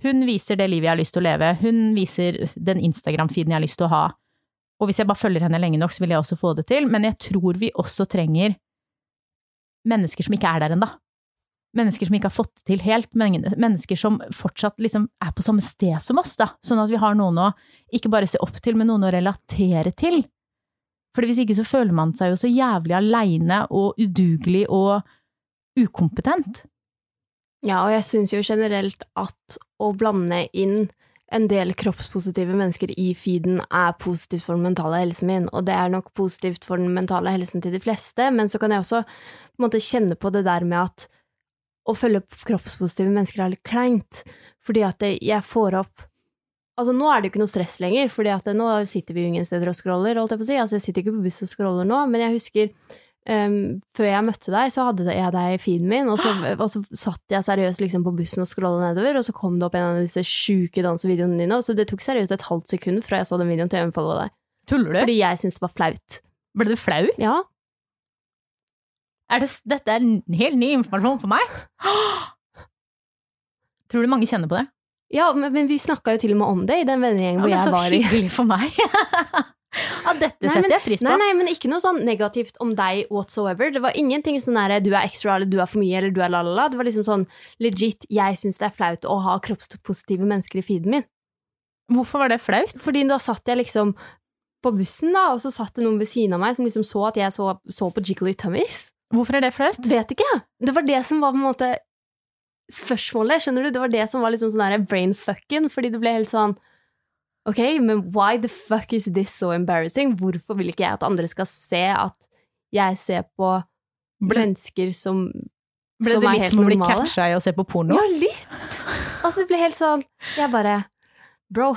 hun viser det livet jeg har lyst til å leve, hun viser den Instagram-feeden jeg har lyst til å ha, og hvis jeg bare følger henne lenge nok, så vil jeg også få det til, men jeg tror vi også trenger mennesker som ikke er der ennå. Mennesker som ikke har fått det til helt, mennesker som fortsatt liksom er på samme sted som oss, da, sånn at vi har noen å ikke bare se opp til, men noen å relatere til. For hvis ikke så føler man seg jo så jævlig aleine og udugelig og ukompetent. Ja, og jeg syns jo generelt at å blande inn en del kroppspositive mennesker i feeden er positivt for den mentale helsen min, og det er nok positivt for den mentale helsen til de fleste, men så kan jeg også på måte kjenne på det der med at å følge kroppspositive mennesker er litt kleint, fordi at jeg får opp Altså, nå er det jo ikke noe stress lenger, fordi at nå sitter vi jo ingen steder og scroller, holdt jeg på å si. Altså, jeg sitter ikke på buss og scroller nå, men jeg husker Um, før jeg møtte deg, så hadde jeg deg i feeden min, og så, [gasps] og så satt jeg seriøst liksom på bussen og scrolla nedover, og så kom det opp en av disse sjuke dansevideoene dine, og så det tok seriøst et halvt sekund fra jeg så den videoen til jeg unfollowa deg. Tuller du? Fordi jeg syntes det var flaut. Ble du flau? Ja. Er det, dette er helt ny informasjon for meg? [gasps] Tror du mange kjenner på det? Ja, men, men vi snakka jo til og med om det i den vennegjengen hvor jeg var i. Det er så hyggelig for meg. [laughs] Ja, dette Nei, setter men- jeg pris på. Nei, nei, men ikke noe sånn negativt om deg whatsoever. Det var ingenting sånn der du er extra, eller du er for mye, eller du er la-la-la. Det var liksom sånn legit, jeg syns det er flaut å ha kroppspositive mennesker i feeden min. Hvorfor var det flaut? Fordi da satt jeg liksom på bussen, da, og så satt det noen ved siden av meg som liksom så at jeg så, så på Jiggly Tummies. Hvorfor er det flaut? Vet ikke. Det var det som var på en måte spørsmålet, skjønner du? Det var det som var liksom sånn der brainfucken, fordi det ble helt sånn Ok, men why the fuck is this so embarrassing? Hvorfor vil ikke jeg at andre skal se at jeg ser på Ble- mennesker som, Ble som det er litt som å bli normale? catcha i å se på porno? Ja, litt! Altså, det ble helt sånn Jeg bare Bro.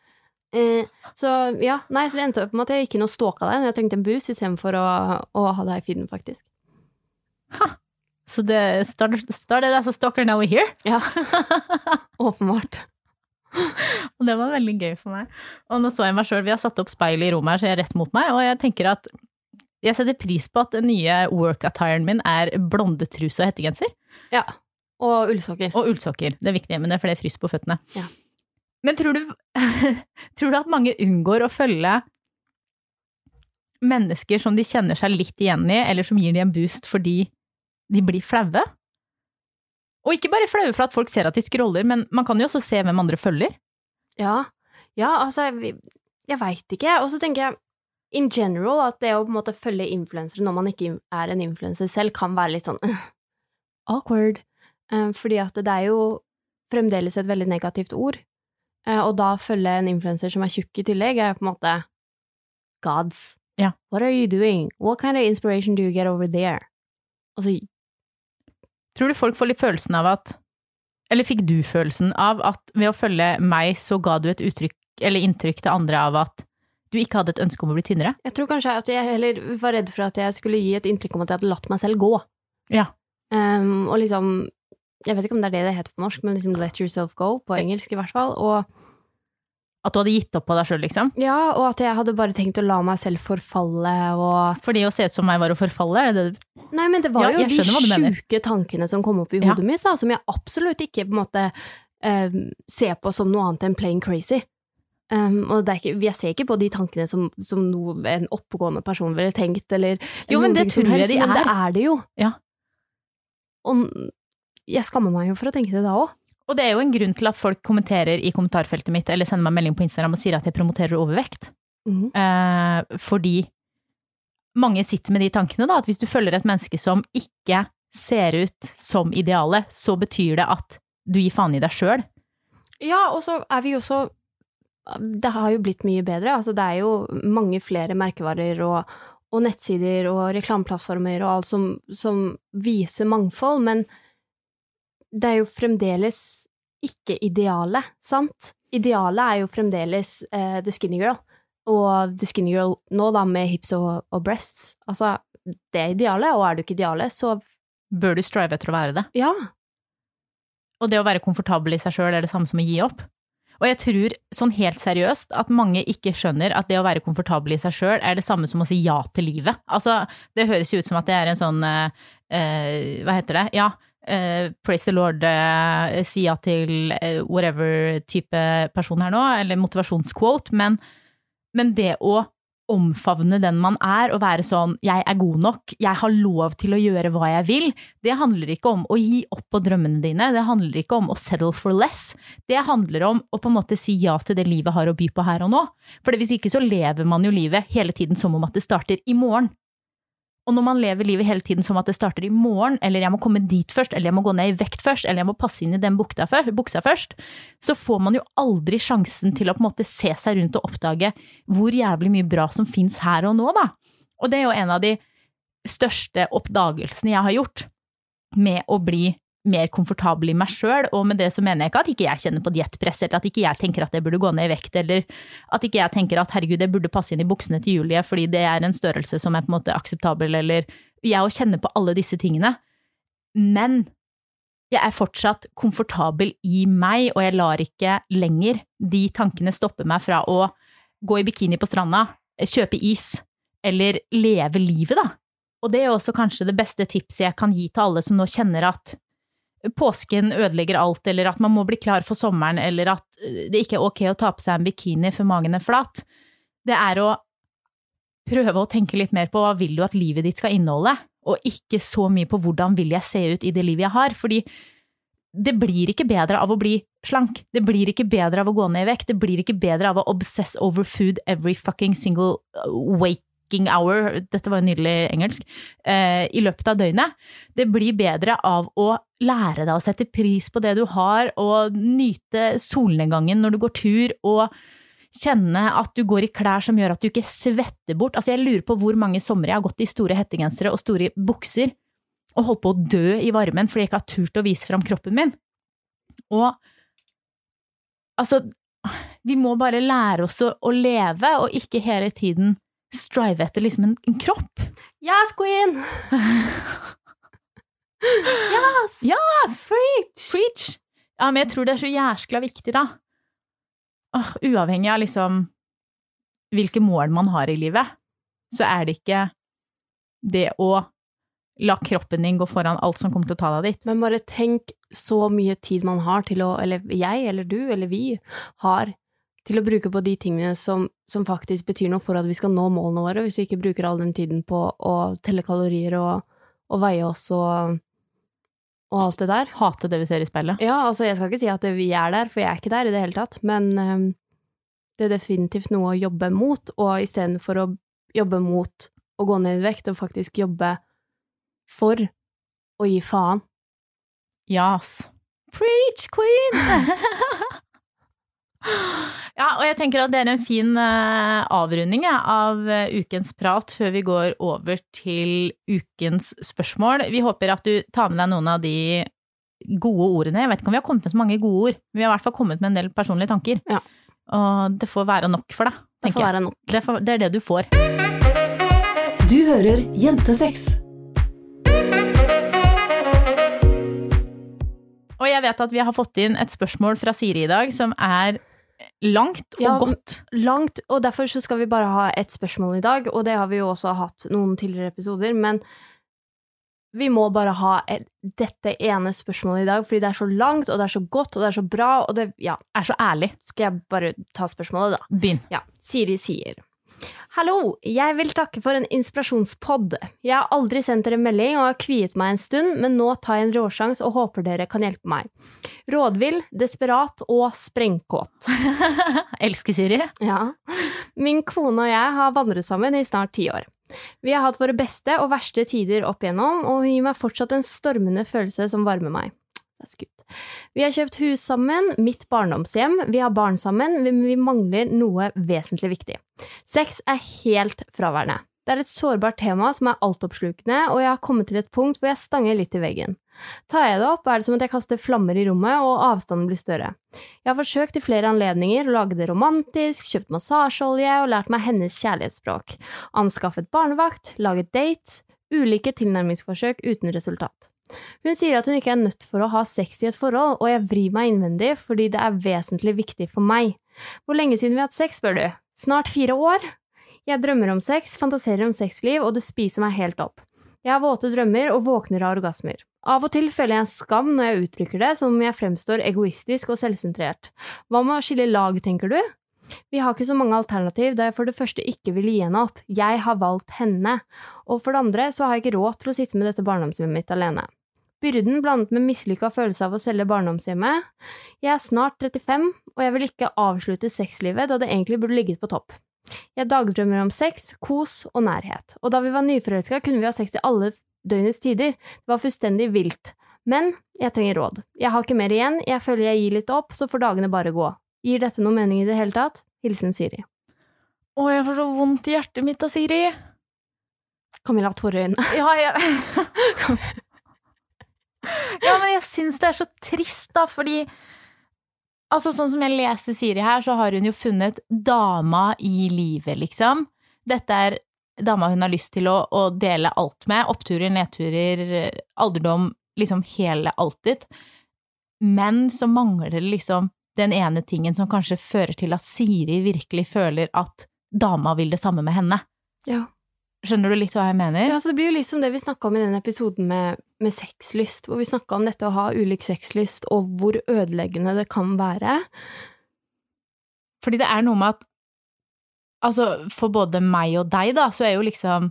[laughs] eh, så ja, nei, så det endte opp med at jeg gikk inn og stalka deg når jeg trengte en boost, istedenfor å, å ha deg i feeden, faktisk. Så det started, started as a stalker, now we're here. Ja. [laughs] Åpenbart. [laughs] Og det var veldig gøy for meg. Og nå så jeg meg sjøl, vi har satt opp speil i rommet her, så jeg er rett mot meg, og jeg tenker at jeg setter pris på at den nye work-attiren min er blondetruse og hettegenser. Ja. Og ullsokker. Og ullsokker. Det er viktig, men det er fordi jeg fryser på føttene. Ja. Men tror du, [laughs] tror du at mange unngår å følge mennesker som de kjenner seg litt igjen i, eller som gir dem en boost fordi de blir flaue? Og ikke bare flaue for at folk ser at de scroller, men man kan jo også se hvem andre følger. Ja. Ja, altså, jeg, jeg veit ikke. Og så tenker jeg in general at det å på en måte følge influensere når man ikke er en influenser selv, kan være litt sånn [laughs] awkward. Eh, fordi at det er jo fremdeles et veldig negativt ord. Eh, og da følge en influenser som er tjukk i tillegg, er på en måte gods. Ja. What are you doing? What kind of inspiration do you get over there? Altså, Tror du folk får litt følelsen av at Eller fikk du følelsen av at ved å følge meg, så ga du et uttrykk eller inntrykk til andre av at du ikke hadde et ønske om å bli tynnere? jeg tror kanskje at jeg heller var redd for at jeg skulle gi et inntrykk om at jeg hadde latt meg selv gå. Ja. Um, og liksom Jeg vet ikke om det er det det heter på norsk, men liksom let yourself go, på engelsk i hvert fall. Og, At du hadde gitt opp på deg sjøl, liksom? ja, og at jeg hadde bare tenkt å la meg selv forfalle og Fordi å se ut som meg var å forfalle, er det det Nei, men det var Ja, jo de sjuke tankene som kom opp i Ja. hodet mitt, da, som jeg absolutt ikke på en måte um, ser på som noe annet enn plain crazy. Um, og det er ikke, jeg ser ikke på de tankene som, som noe en oppegående person ville tenkt, eller Jo, men det tror jeg de men det er. er det jo. Ja. Og jeg skammer meg jo for å tenke det da òg. Og det er jo en grunn til at folk kommenterer i kommentarfeltet mitt eller sender meg melding på Instagram og sier at jeg promoterer overvekt. Mm. Eh, fordi mange sitter med de tankene, da, at hvis du følger et menneske som ikke ser ut som idealet, så betyr det at du gir faen i deg sjøl. Ja, og så er vi jo så Det har jo blitt mye bedre. Altså, det er jo mange flere merkevarer og, og nettsider og reklameplattformer og alt som, som viser mangfold, men det er jo fremdeles ikke idealet, sant? Idealet er jo fremdeles uh, the skinny girl, og the skinny girl nå da med hips og, og breasts. Altså, det er idealet, og er du ikke idealet, så Bør du strive etter å være det? ja. Og det å være komfortabel i seg sjøl er det samme som å gi opp. Og jeg tror sånn helt seriøst at mange ikke skjønner at det å være komfortabel i seg sjøl er det samme som å si ja til livet. Altså, det høres jo ut som at det er en sånn eh, eh, Hva heter det? Ja, eh, praise the lord, eh, ja til uh, whatever type person her nå, eller motivasjonsquote, men, men det å omfavne den man er, og være sånn 'jeg er god nok', 'jeg har lov til å gjøre hva jeg vil', det handler ikke om å gi opp på drømmene dine, det handler ikke om å settle for less. Det handler om å på en måte si ja til det livet har å by på her og nå. For hvis ikke så lever man jo livet hele tiden som om at det starter i morgen. Og når man lever livet hele tiden som at det starter i morgen, eller jeg må komme dit først, eller jeg må gå ned i vekt først, eller jeg må passe inn i den buksa først, så får man jo aldri sjansen til å på en måte se seg rundt og oppdage hvor jævlig mye bra som fins her og nå, da. Og det er jo en av de største oppdagelsene jeg har gjort med å bli mer komfortabel i meg sjøl, og med det så mener jeg ikke at ikke jeg kjenner på diettpress, eller at ikke jeg tenker at jeg burde gå ned i vekt, eller at ikke jeg tenker at herregud, jeg burde passe inn i buksene til Julie fordi det er en størrelse som er på en måte akseptabel, eller jeg å kjenne på alle disse tingene. Men jeg er fortsatt komfortabel i meg, og jeg lar ikke lenger de tankene stoppe meg fra å gå i bikini på stranda, kjøpe is, eller leve livet, da. Og det er også kanskje det beste tipset jeg kan gi til alle som nå kjenner at påsken ødelegger alt, eller at man må bli klar for sommeren, eller at det ikke er ok å ta på seg en bikini før magen er flat. Det er å prøve å tenke litt mer på hva vil du at livet ditt skal inneholde, og ikke så mye på hvordan vil jeg se ut i det livet jeg har, fordi det blir ikke bedre av å bli slank, det blir ikke bedre av å gå ned i vekt, det blir ikke bedre av å obsess over food every fucking single uh, waking hour, dette var jo nydelig engelsk, eh, i løpet av døgnet. Det blir bedre av å lære deg å sette pris på det du har, og nyte solnedgangen når du går tur, og kjenne at du går i klær som gjør at du ikke svetter bort. Altså, jeg lurer på hvor mange somre jeg har gått i store hettegensere og store bukser og holdt på å dø i varmen fordi jeg ikke har turt å vise fram kroppen min. Og altså, vi må bare lære oss å, å leve, og ikke hele tiden strive etter liksom en, en kropp. Yes, queen! yes! Yes! Preach! Preach! Ja, men jeg tror det er så jæskla viktig, da. Åh, uavhengig av liksom hvilke mål man har i livet, så er det ikke det å la kroppen din gå foran alt som kommer til å ta deg dit. Men bare tenk så mye tid man har til å, eller jeg, eller du, eller vi, har til å bruke på de tingene som, som faktisk betyr noe for at vi skal nå målene våre, hvis vi ikke bruker all den tiden på å telle kalorier og, og veie oss og, og alt det der. Hate det vi ser i speilet. Ja, altså, jeg skal ikke si at vi er der, for jeg er ikke der i det hele tatt, men um, det er definitivt noe å jobbe mot, og istedenfor å jobbe mot å gå ned i vekt, og faktisk jobbe for å gi faen. Yes. Preach, queen! [laughs] ja, og jeg tenker at det er en fin eh, avrunding av eh, ukens prat før vi går over til ukens spørsmål. Vi håper at du tar med deg noen av de gode ordene. Jeg vet ikke om vi har kommet med så mange gode ord, men vi har i hvert fall kommet med en del personlige tanker. Ja. Og det får være nok for deg, Det tenker får jeg. være nok. Det, får, det er det du får. Du hører Jentesex. Og jeg vet at vi har fått inn et spørsmål fra Siri i dag som er langt og Ja, godt. Langt, og derfor så skal vi bare ha ett spørsmål i dag, og det har vi jo også hatt noen tidligere episoder, men vi må bare ha et, dette ene spørsmålet i dag, fordi det er så langt, og det er så godt, og det er så bra, og det Ja, Er så ærlig. skal jeg bare ta spørsmålet, da? Begynn. Ja, Siri sier Hallo, jeg vil takke for en inspirasjonspod. Jeg har aldri sendt dere melding og har kviet meg en stund, men nå tar jeg en råsjans og håper dere kan hjelpe meg. Rådvill, desperat og sprengkåt. [laughs] Elsker Siri. Ja. Min kone og jeg har vandret sammen i snart ti år. Vi har hatt våre beste og verste tider opp igjennom, og hun gir meg fortsatt en stormende følelse som varmer meg. Good. Vi har kjøpt hus sammen, mitt barndomshjem, vi har barn sammen, men vi mangler noe vesentlig viktig. Sex er helt fraværende. Det er et sårbart tema som er altoppslukende, og jeg har kommet til et punkt hvor jeg stanger litt i veggen. Tar jeg det opp, er det som at jeg kaster flammer i rommet, og avstanden blir større. Jeg har forsøkt i flere anledninger å lage det romantisk, kjøpt massasjeolje og lært meg hennes kjærlighetsspråk. Anskaffet barnevakt, laget date, ulike tilnærmingsforsøk uten resultat. Hun sier at hun ikke er nødt for å ha sex i et forhold, og jeg vrir meg innvendig fordi det er vesentlig viktig for meg. Hvor lenge siden vi har hatt sex, spør du? Snart fire år? Jeg drømmer om sex, fantaserer om sexliv, og det spiser meg helt opp. Jeg har våte drømmer og våkner av orgasmer. Av og til føler jeg en skam når jeg uttrykker det, som om jeg fremstår egoistisk og selvsentrert. Hva med å skille lag, tenker du? Vi har ikke så mange alternativ, da jeg for det første ikke vil gi henne opp. Jeg har valgt henne. Og for det andre så har jeg ikke råd til å sitte med dette barndomshjemmet mitt alene. Byrden blandet med mislykka følelse av å selge barndomshjemmet. Jeg er snart 35, og jeg vil ikke avslutte sexlivet da det egentlig burde ligget på topp. Jeg dagdrømmer om sex, kos og nærhet, og da vi var nyforelska kunne vi ha sex til alle døgnets tider, det var fullstendig vilt. Men jeg trenger råd. Jeg har ikke mer igjen, jeg føler jeg gir litt opp, så får dagene bare gå. Gir dette noe mening i det hele tatt? Hilsen Siri. Å, jeg får så vondt i hjertet mitt av Siri. Camilla har tårer i øynene. [laughs] Ja, jeg Ja, men jeg syns det er så trist, da, fordi Altså, sånn som jeg leser Siri her, så har hun jo funnet dama i livet, liksom. Dette er dama hun har lyst til å, å dele alt med. Oppturer, nedturer, alderdom, liksom hele alltid. Men så mangler det liksom den ene tingen som kanskje fører til at Siri virkelig føler at dama vil det samme med henne. Ja. Skjønner du litt hva jeg mener? Ja, så Det blir jo liksom det vi snakka om i den episoden med, med sexlyst, hvor vi snakka om dette å ha ulik sexlyst, og hvor ødeleggende det kan være. Fordi det er noe med at Altså, for både meg og deg, da, så er jo liksom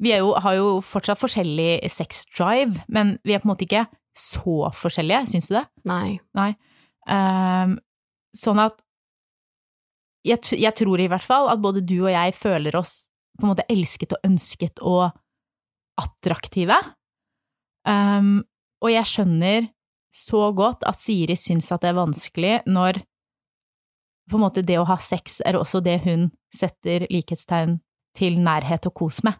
Vi jo, har jo fortsatt forskjellig sexdrive, men vi er på en måte ikke så forskjellige, syns du det? Nei. Nei. Ehm, sånn at jeg, jeg tror i hvert fall at både du og jeg føler oss på en måte elsket og ønsket og attraktive. Um, og jeg skjønner så godt at Siri syns at det er vanskelig når på en måte det å ha sex er også det hun setter likhetstegn til nærhet og kos med.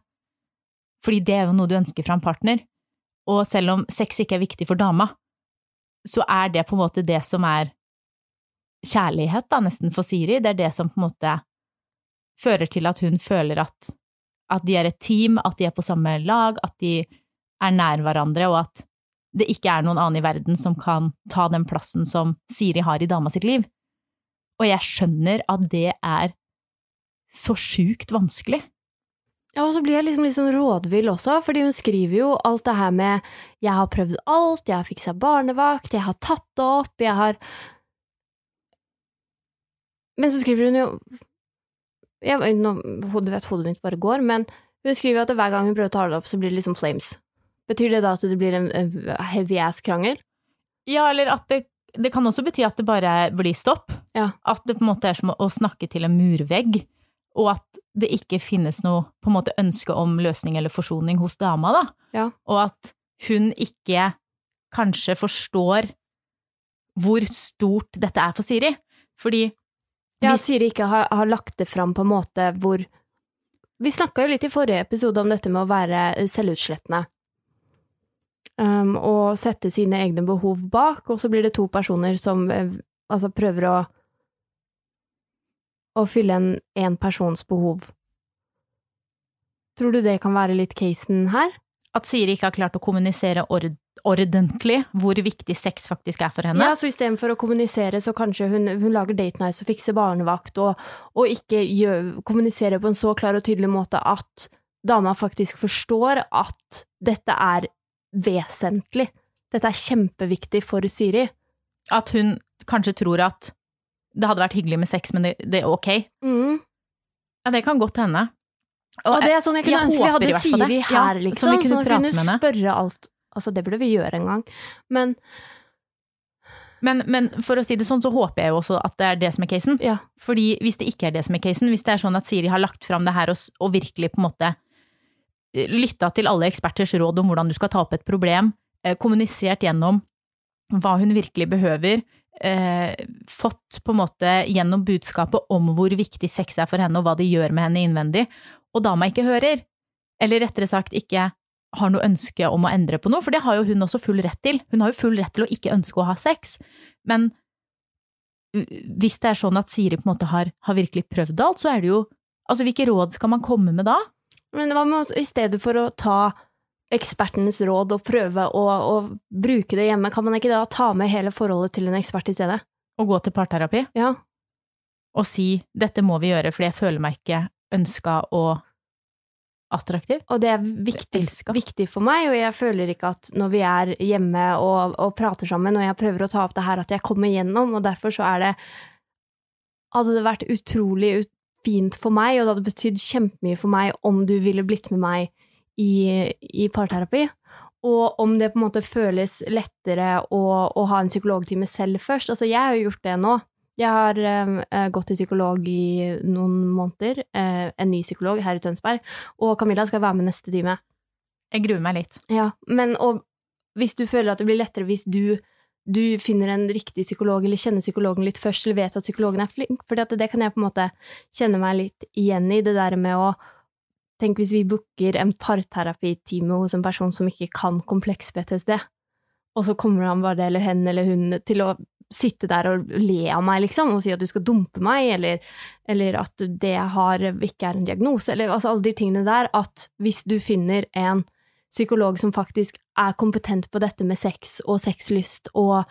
Fordi det er jo noe du ønsker fra en partner. Og selv om sex ikke er viktig for dama, så er det på en måte det som er kjærlighet, da, nesten for Siri. Det er det som på en måte fører til at hun føler at, at de er et team, at de er på samme lag, at de er nær hverandre, og at det ikke er noen annen i verden som kan ta den plassen som Siri har i dama sitt liv. Og jeg skjønner at det er så sjukt vanskelig. Ja, og så blir jeg liksom litt sånn rådvill også, fordi hun skriver jo alt det her med 'jeg har prøvd alt, jeg har fiksa barnevakt, jeg har tatt det opp, jeg har Men så skriver hun jo jeg, nå, Du vet, hodet mitt bare går, men hun skriver at hver gang hun prøver å ta det opp, så blir det liksom flames. Betyr det da at det blir en, heavy ass-krangel? Ja, eller at det, det kan også bety at det bare blir stopp. Ja. At det på en måte er som å snakke til en murvegg, og at det ikke finnes noe på en måte ønske om løsning eller forsoning hos dama, da. Ja. Og at hun ikke kanskje forstår hvor stort dette er for Siri. Fordi Ja, hvis- Siri ikke har, har lagt det fram på en måte hvor Vi snakka jo litt i forrige episode om dette med å være selvutslettende. Um, og sette sine egne behov bak, og så blir det to personer som eh, altså prøver å å fylle en, en persons behov. Tror du det kan være litt casen her? At Siri ikke har klart å kommunisere ord ordentlig hvor viktig sex faktisk er for henne. Ja, så istedenfor å kommunisere, så kanskje hun, hun lager date nights og fikser barnevakt, og, og ikke gjør, kommuniserer på en så klar og tydelig måte at dama faktisk forstår at dette er vesentlig. Dette er kjempeviktig for Siri. At hun kanskje tror at det hadde vært hyggelig med sex, men det, det er ok. Mm. Ja, det kan godt hende. Og det er sånn jeg kunne jeg ønske vi hadde. Siri her, liksom. så vi kunne sånn at vi med henne. spørre alt. Altså, det burde vi gjøre en gang. Men Men, men for å si det sånn, så håper jeg jo også at det er det som er casen. ja. Fordi hvis det ikke er det som er casen, hvis det er sånn at Siri har lagt fram det her og, og virkelig på en måte eh, lytta til alle eksperters råd om hvordan du skal ta opp et problem, eh, kommunisert gjennom hva hun virkelig behøver, eh, fått på en måte gjennom budskapet om hvor viktig sex er for henne og hva det gjør med henne innvendig, og dama ikke hører, eller rettere sagt ikke har noe ønske om å endre på noe, for det har jo hun også full rett til. Hun har jo full rett til å ikke ønske å ha sex, men hvis det er sånn at Siri på en måte har, har virkelig prøvd alt, så er det jo Altså, hvilke råd skal man komme med da? Men hva med i stedet for å ta ekspertenes råd og prøve å, å bruke det hjemme, kan man ikke da ta med hele forholdet til en ekspert i stedet? Og gå til parterapi Ja. og si 'dette må vi gjøre fordi jeg føler meg ikke ønska og attraktiv'. Og det er viktig, viktig for meg, og jeg føler ikke at når vi er hjemme og, og prater sammen, og jeg prøver å ta opp det her, at jeg kommer gjennom, og derfor så er det Hadde det vært utrolig ut, fint for meg, og det hadde betydd kjempemye for meg om du ville blitt med meg i, i parterapi. Og om det på en måte føles lettere å, å ha en psykologtime selv først. Altså, jeg har jo gjort det nå. Jeg har eh, gått til psykolog i noen måneder, eh, en ny psykolog her i Tønsberg, og Camilla skal være med neste time. Jeg gruer meg litt. Ja, men og hvis du føler at det blir lettere hvis du, du finner en riktig psykolog, eller kjenner psykologen litt først, eller vet at psykologen er flink, for det, det kan jeg på en måte kjenne meg litt igjen i, det der med å Tenk hvis vi booker en parterapitime hos en person som ikke kan kompleks PTSD, og så kommer han bare, eller hen eller hun, til å sitte der og le av meg, liksom, og si at du skal dumpe meg, eller, eller at det jeg har ikke er en diagnose, eller altså alle de tingene der, at hvis du finner en psykolog som faktisk er kompetent på dette med sex og sexlyst, og,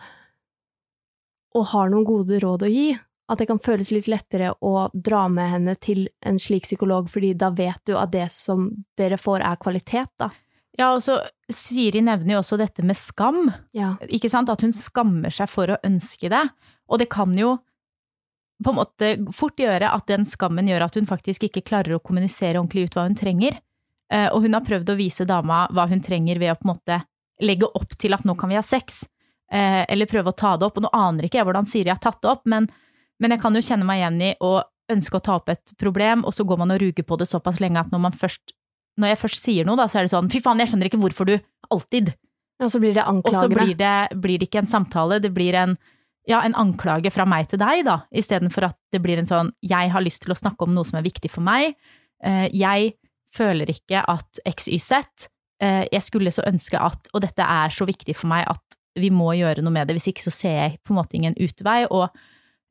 og har noen gode råd å gi, at det kan føles litt lettere å dra med henne til en slik psykolog, fordi da vet du at det som dere får, er kvalitet, da. Ja, og så Siri nevner jo også dette med skam. Ja. Ikke sant? At hun skammer seg for å ønske det. Og det kan jo på en måte fort gjøre at den skammen gjør at hun faktisk ikke klarer å kommunisere ordentlig ut hva hun trenger. Eh, Og hun har prøvd å vise dama hva hun trenger ved å på en måte legge opp til at nå kan vi ha sex, eh, eller prøve å ta det opp. Og nå aner ikke jeg hvordan Siri har tatt det opp, men, men jeg kan jo kjenne meg igjen i å ønske å ta opp et problem, og så går man og ruger på det såpass lenge at når man først når jeg først sier noe, da, så er det sånn fy faen, jeg skjønner ikke hvorfor du alltid. Og så blir det Og så blir det, blir det ikke en samtale, det blir en, ja, en anklage fra meg til deg, da, istedenfor at det blir en sånn jeg har lyst til å snakke om noe som er viktig for meg, Eh, jeg føler ikke at XYZ, eh, jeg skulle så ønske at, og dette er så viktig for meg at vi må gjøre noe med det, hvis ikke så ser jeg på en måte ingen utvei, og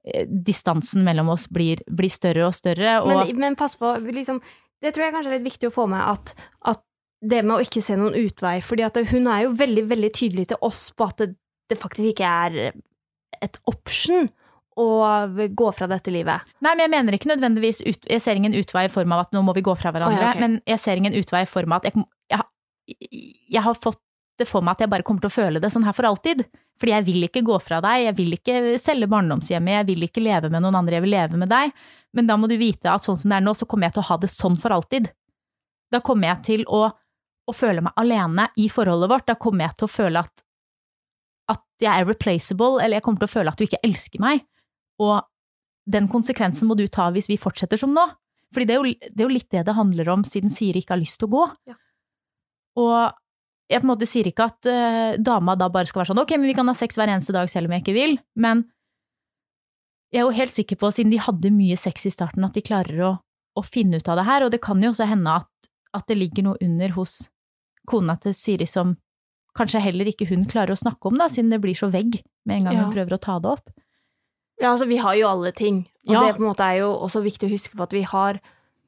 eh, distansen mellom oss blir, blir større og større, og Men, men pass på, liksom, det tror jeg kanskje er litt viktig å få med, at, at det med å ikke se noen utvei, fordi at hun er jo veldig, veldig tydelig til oss på at det, det faktisk ikke er et option å gå fra dette livet. Nei, men jeg mener ikke nødvendigvis ut, Jeg ser ingen utvei i form av at nå må vi gå fra hverandre, oh, ja, okay. men jeg ser ingen utvei i form av at jeg, jeg, jeg har fått det for meg at jeg bare kommer til å føle det sånn her for alltid. Fordi jeg vil ikke gå fra deg, jeg vil ikke selge barndomshjemmet, jeg vil ikke leve med noen andre, jeg vil leve med deg. Men da må du vite at sånn som det er nå, så kommer jeg til å ha det sånn for alltid. Da kommer jeg til å, å føle meg alene i forholdet vårt. Da kommer jeg til å føle at, at jeg er replaceable, eller jeg kommer til å føle at du ikke elsker meg. Og den konsekvensen må du ta hvis vi fortsetter som nå. Fordi det er jo, det er jo litt det det handler om, siden Siri ikke har lyst til å gå. Ja. Og jeg på en måte sier ikke at uh, dama da bare skal være sånn ok, men vi kan ha sex hver eneste dag selv om jeg ikke vil, men jeg er jo helt sikker på, siden de hadde mye sex i starten, at de klarer å, å finne ut av det her, og det kan jo også hende at, at det ligger noe under hos kona til Siri som kanskje heller ikke hun klarer å snakke om, da, siden det blir så vegg med en gang Ja. hun prøver å ta det opp. Ja, altså, vi har jo alle ting, og Ja. det på en måte er jo også viktig å huske på at vi har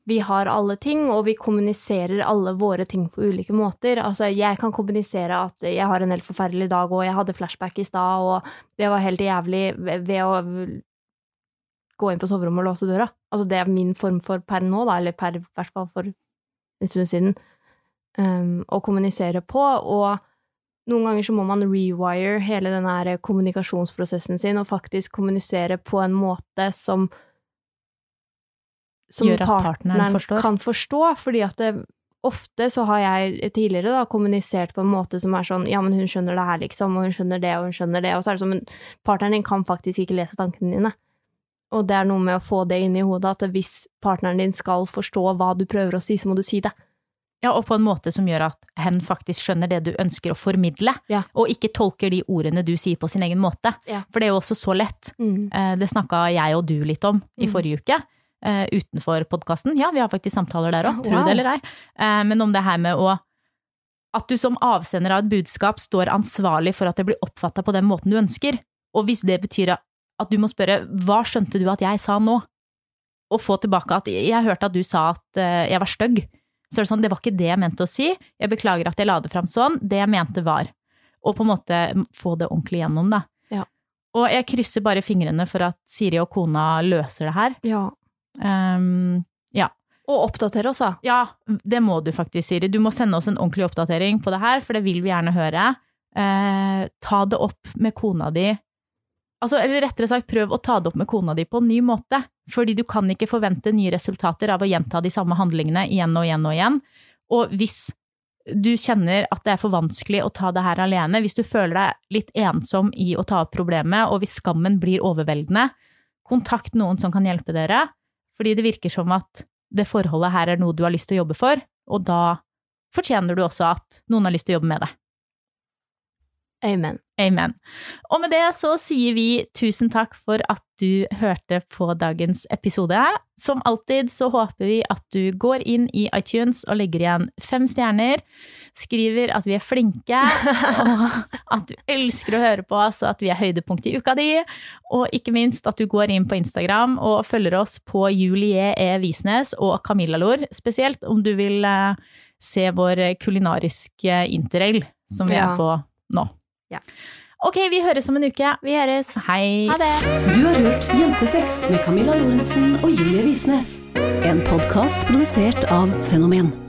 vi har alle ting, og vi kommuniserer alle våre ting på ulike måter. Altså, jeg kan kommunisere at jeg har en helt forferdelig dag, og jeg hadde flashback i stad, og det var helt jævlig ved å gå inn på soverommet og låse døra. Altså, det er min form for per nå, da, eller per i hvert fall for en stund siden, um, å kommunisere på. Og noen ganger så må man rewire hele den kommunikasjonsprosessen sin, og faktisk kommunisere på en måte som som partneren forstår. kan forstå, fordi at det, ofte så har jeg tidligere da kommunisert på en måte som er sånn, ja, men hun skjønner det her, liksom, og hun skjønner det, og hun skjønner det, og så er det sånn, men partneren din kan faktisk ikke lese tankene dine. Og det er noe med å få det inn i hodet, at hvis partneren din skal forstå hva du prøver å si, så må du si det. Ja, og på en måte som gjør at hen faktisk skjønner det du ønsker å formidle, Ja. og ikke tolker de ordene du sier på sin egen måte. Ja. For det er jo også så lett. Mm. Eh, Det snakka jeg og du litt om i Mm. forrige uke, eh, utenfor podkasten. Ja, vi har faktisk samtaler der òg, tro Wow. det eller ei. Uh, Men om det her med å At du som avsender av et budskap står ansvarlig for at det blir oppfatta på den måten du ønsker. Og hvis det betyr at du må spørre hva skjønte du at jeg sa nå? Og få tilbake at jeg hørte at du sa at uh, jeg var stygg. så er det sånn Det var ikke det jeg mente å si. Jeg beklager at jeg la det fram sånn. Det jeg mente var. Og på en måte få det ordentlig gjennom, da. Ja. Og jeg krysser bare fingrene for at Siri og kona løser det her. Ja. Um, ja. Og oppdatere oss, da. Ja, det må du faktisk, Siri. Du må sende oss en ordentlig oppdatering på det her, for det vil vi gjerne høre. Eh, ta det opp med kona di. Altså, eller rettere sagt, prøv å ta det opp med kona di på en ny måte. Fordi du kan ikke forvente nye resultater av å gjenta de samme handlingene igjen og igjen og igjen. Og hvis du kjenner at det er for vanskelig å ta det her alene, hvis du føler deg litt ensom i å ta opp problemet, og hvis skammen blir overveldende, kontakt noen som kan hjelpe dere. Fordi det virker som at det forholdet her er noe du har lyst til å jobbe for, og da fortjener du også at noen har lyst til å jobbe med det. Amen. Amen. Og med det så sier vi tusen takk for at du hørte på dagens episode. Som alltid så håper vi at du går inn i iTunes og legger igjen fem stjerner, skriver at vi er flinke, [laughs] og at du elsker å høre på oss, at vi er høydepunktet i uka di, og ikke minst at du går inn på Instagram og følger oss på Julie E. Visnes og Camilla Lor, spesielt om du vil eh, se vår kulinariske interrail som vi er på nå. Ja. Ok, vi høres om en uke. Vi høres. Hei. Ha det. Du har hørt Jentesex med Camilla Lorentzen og Julie Visnes. En podkast produsert av Fenomen.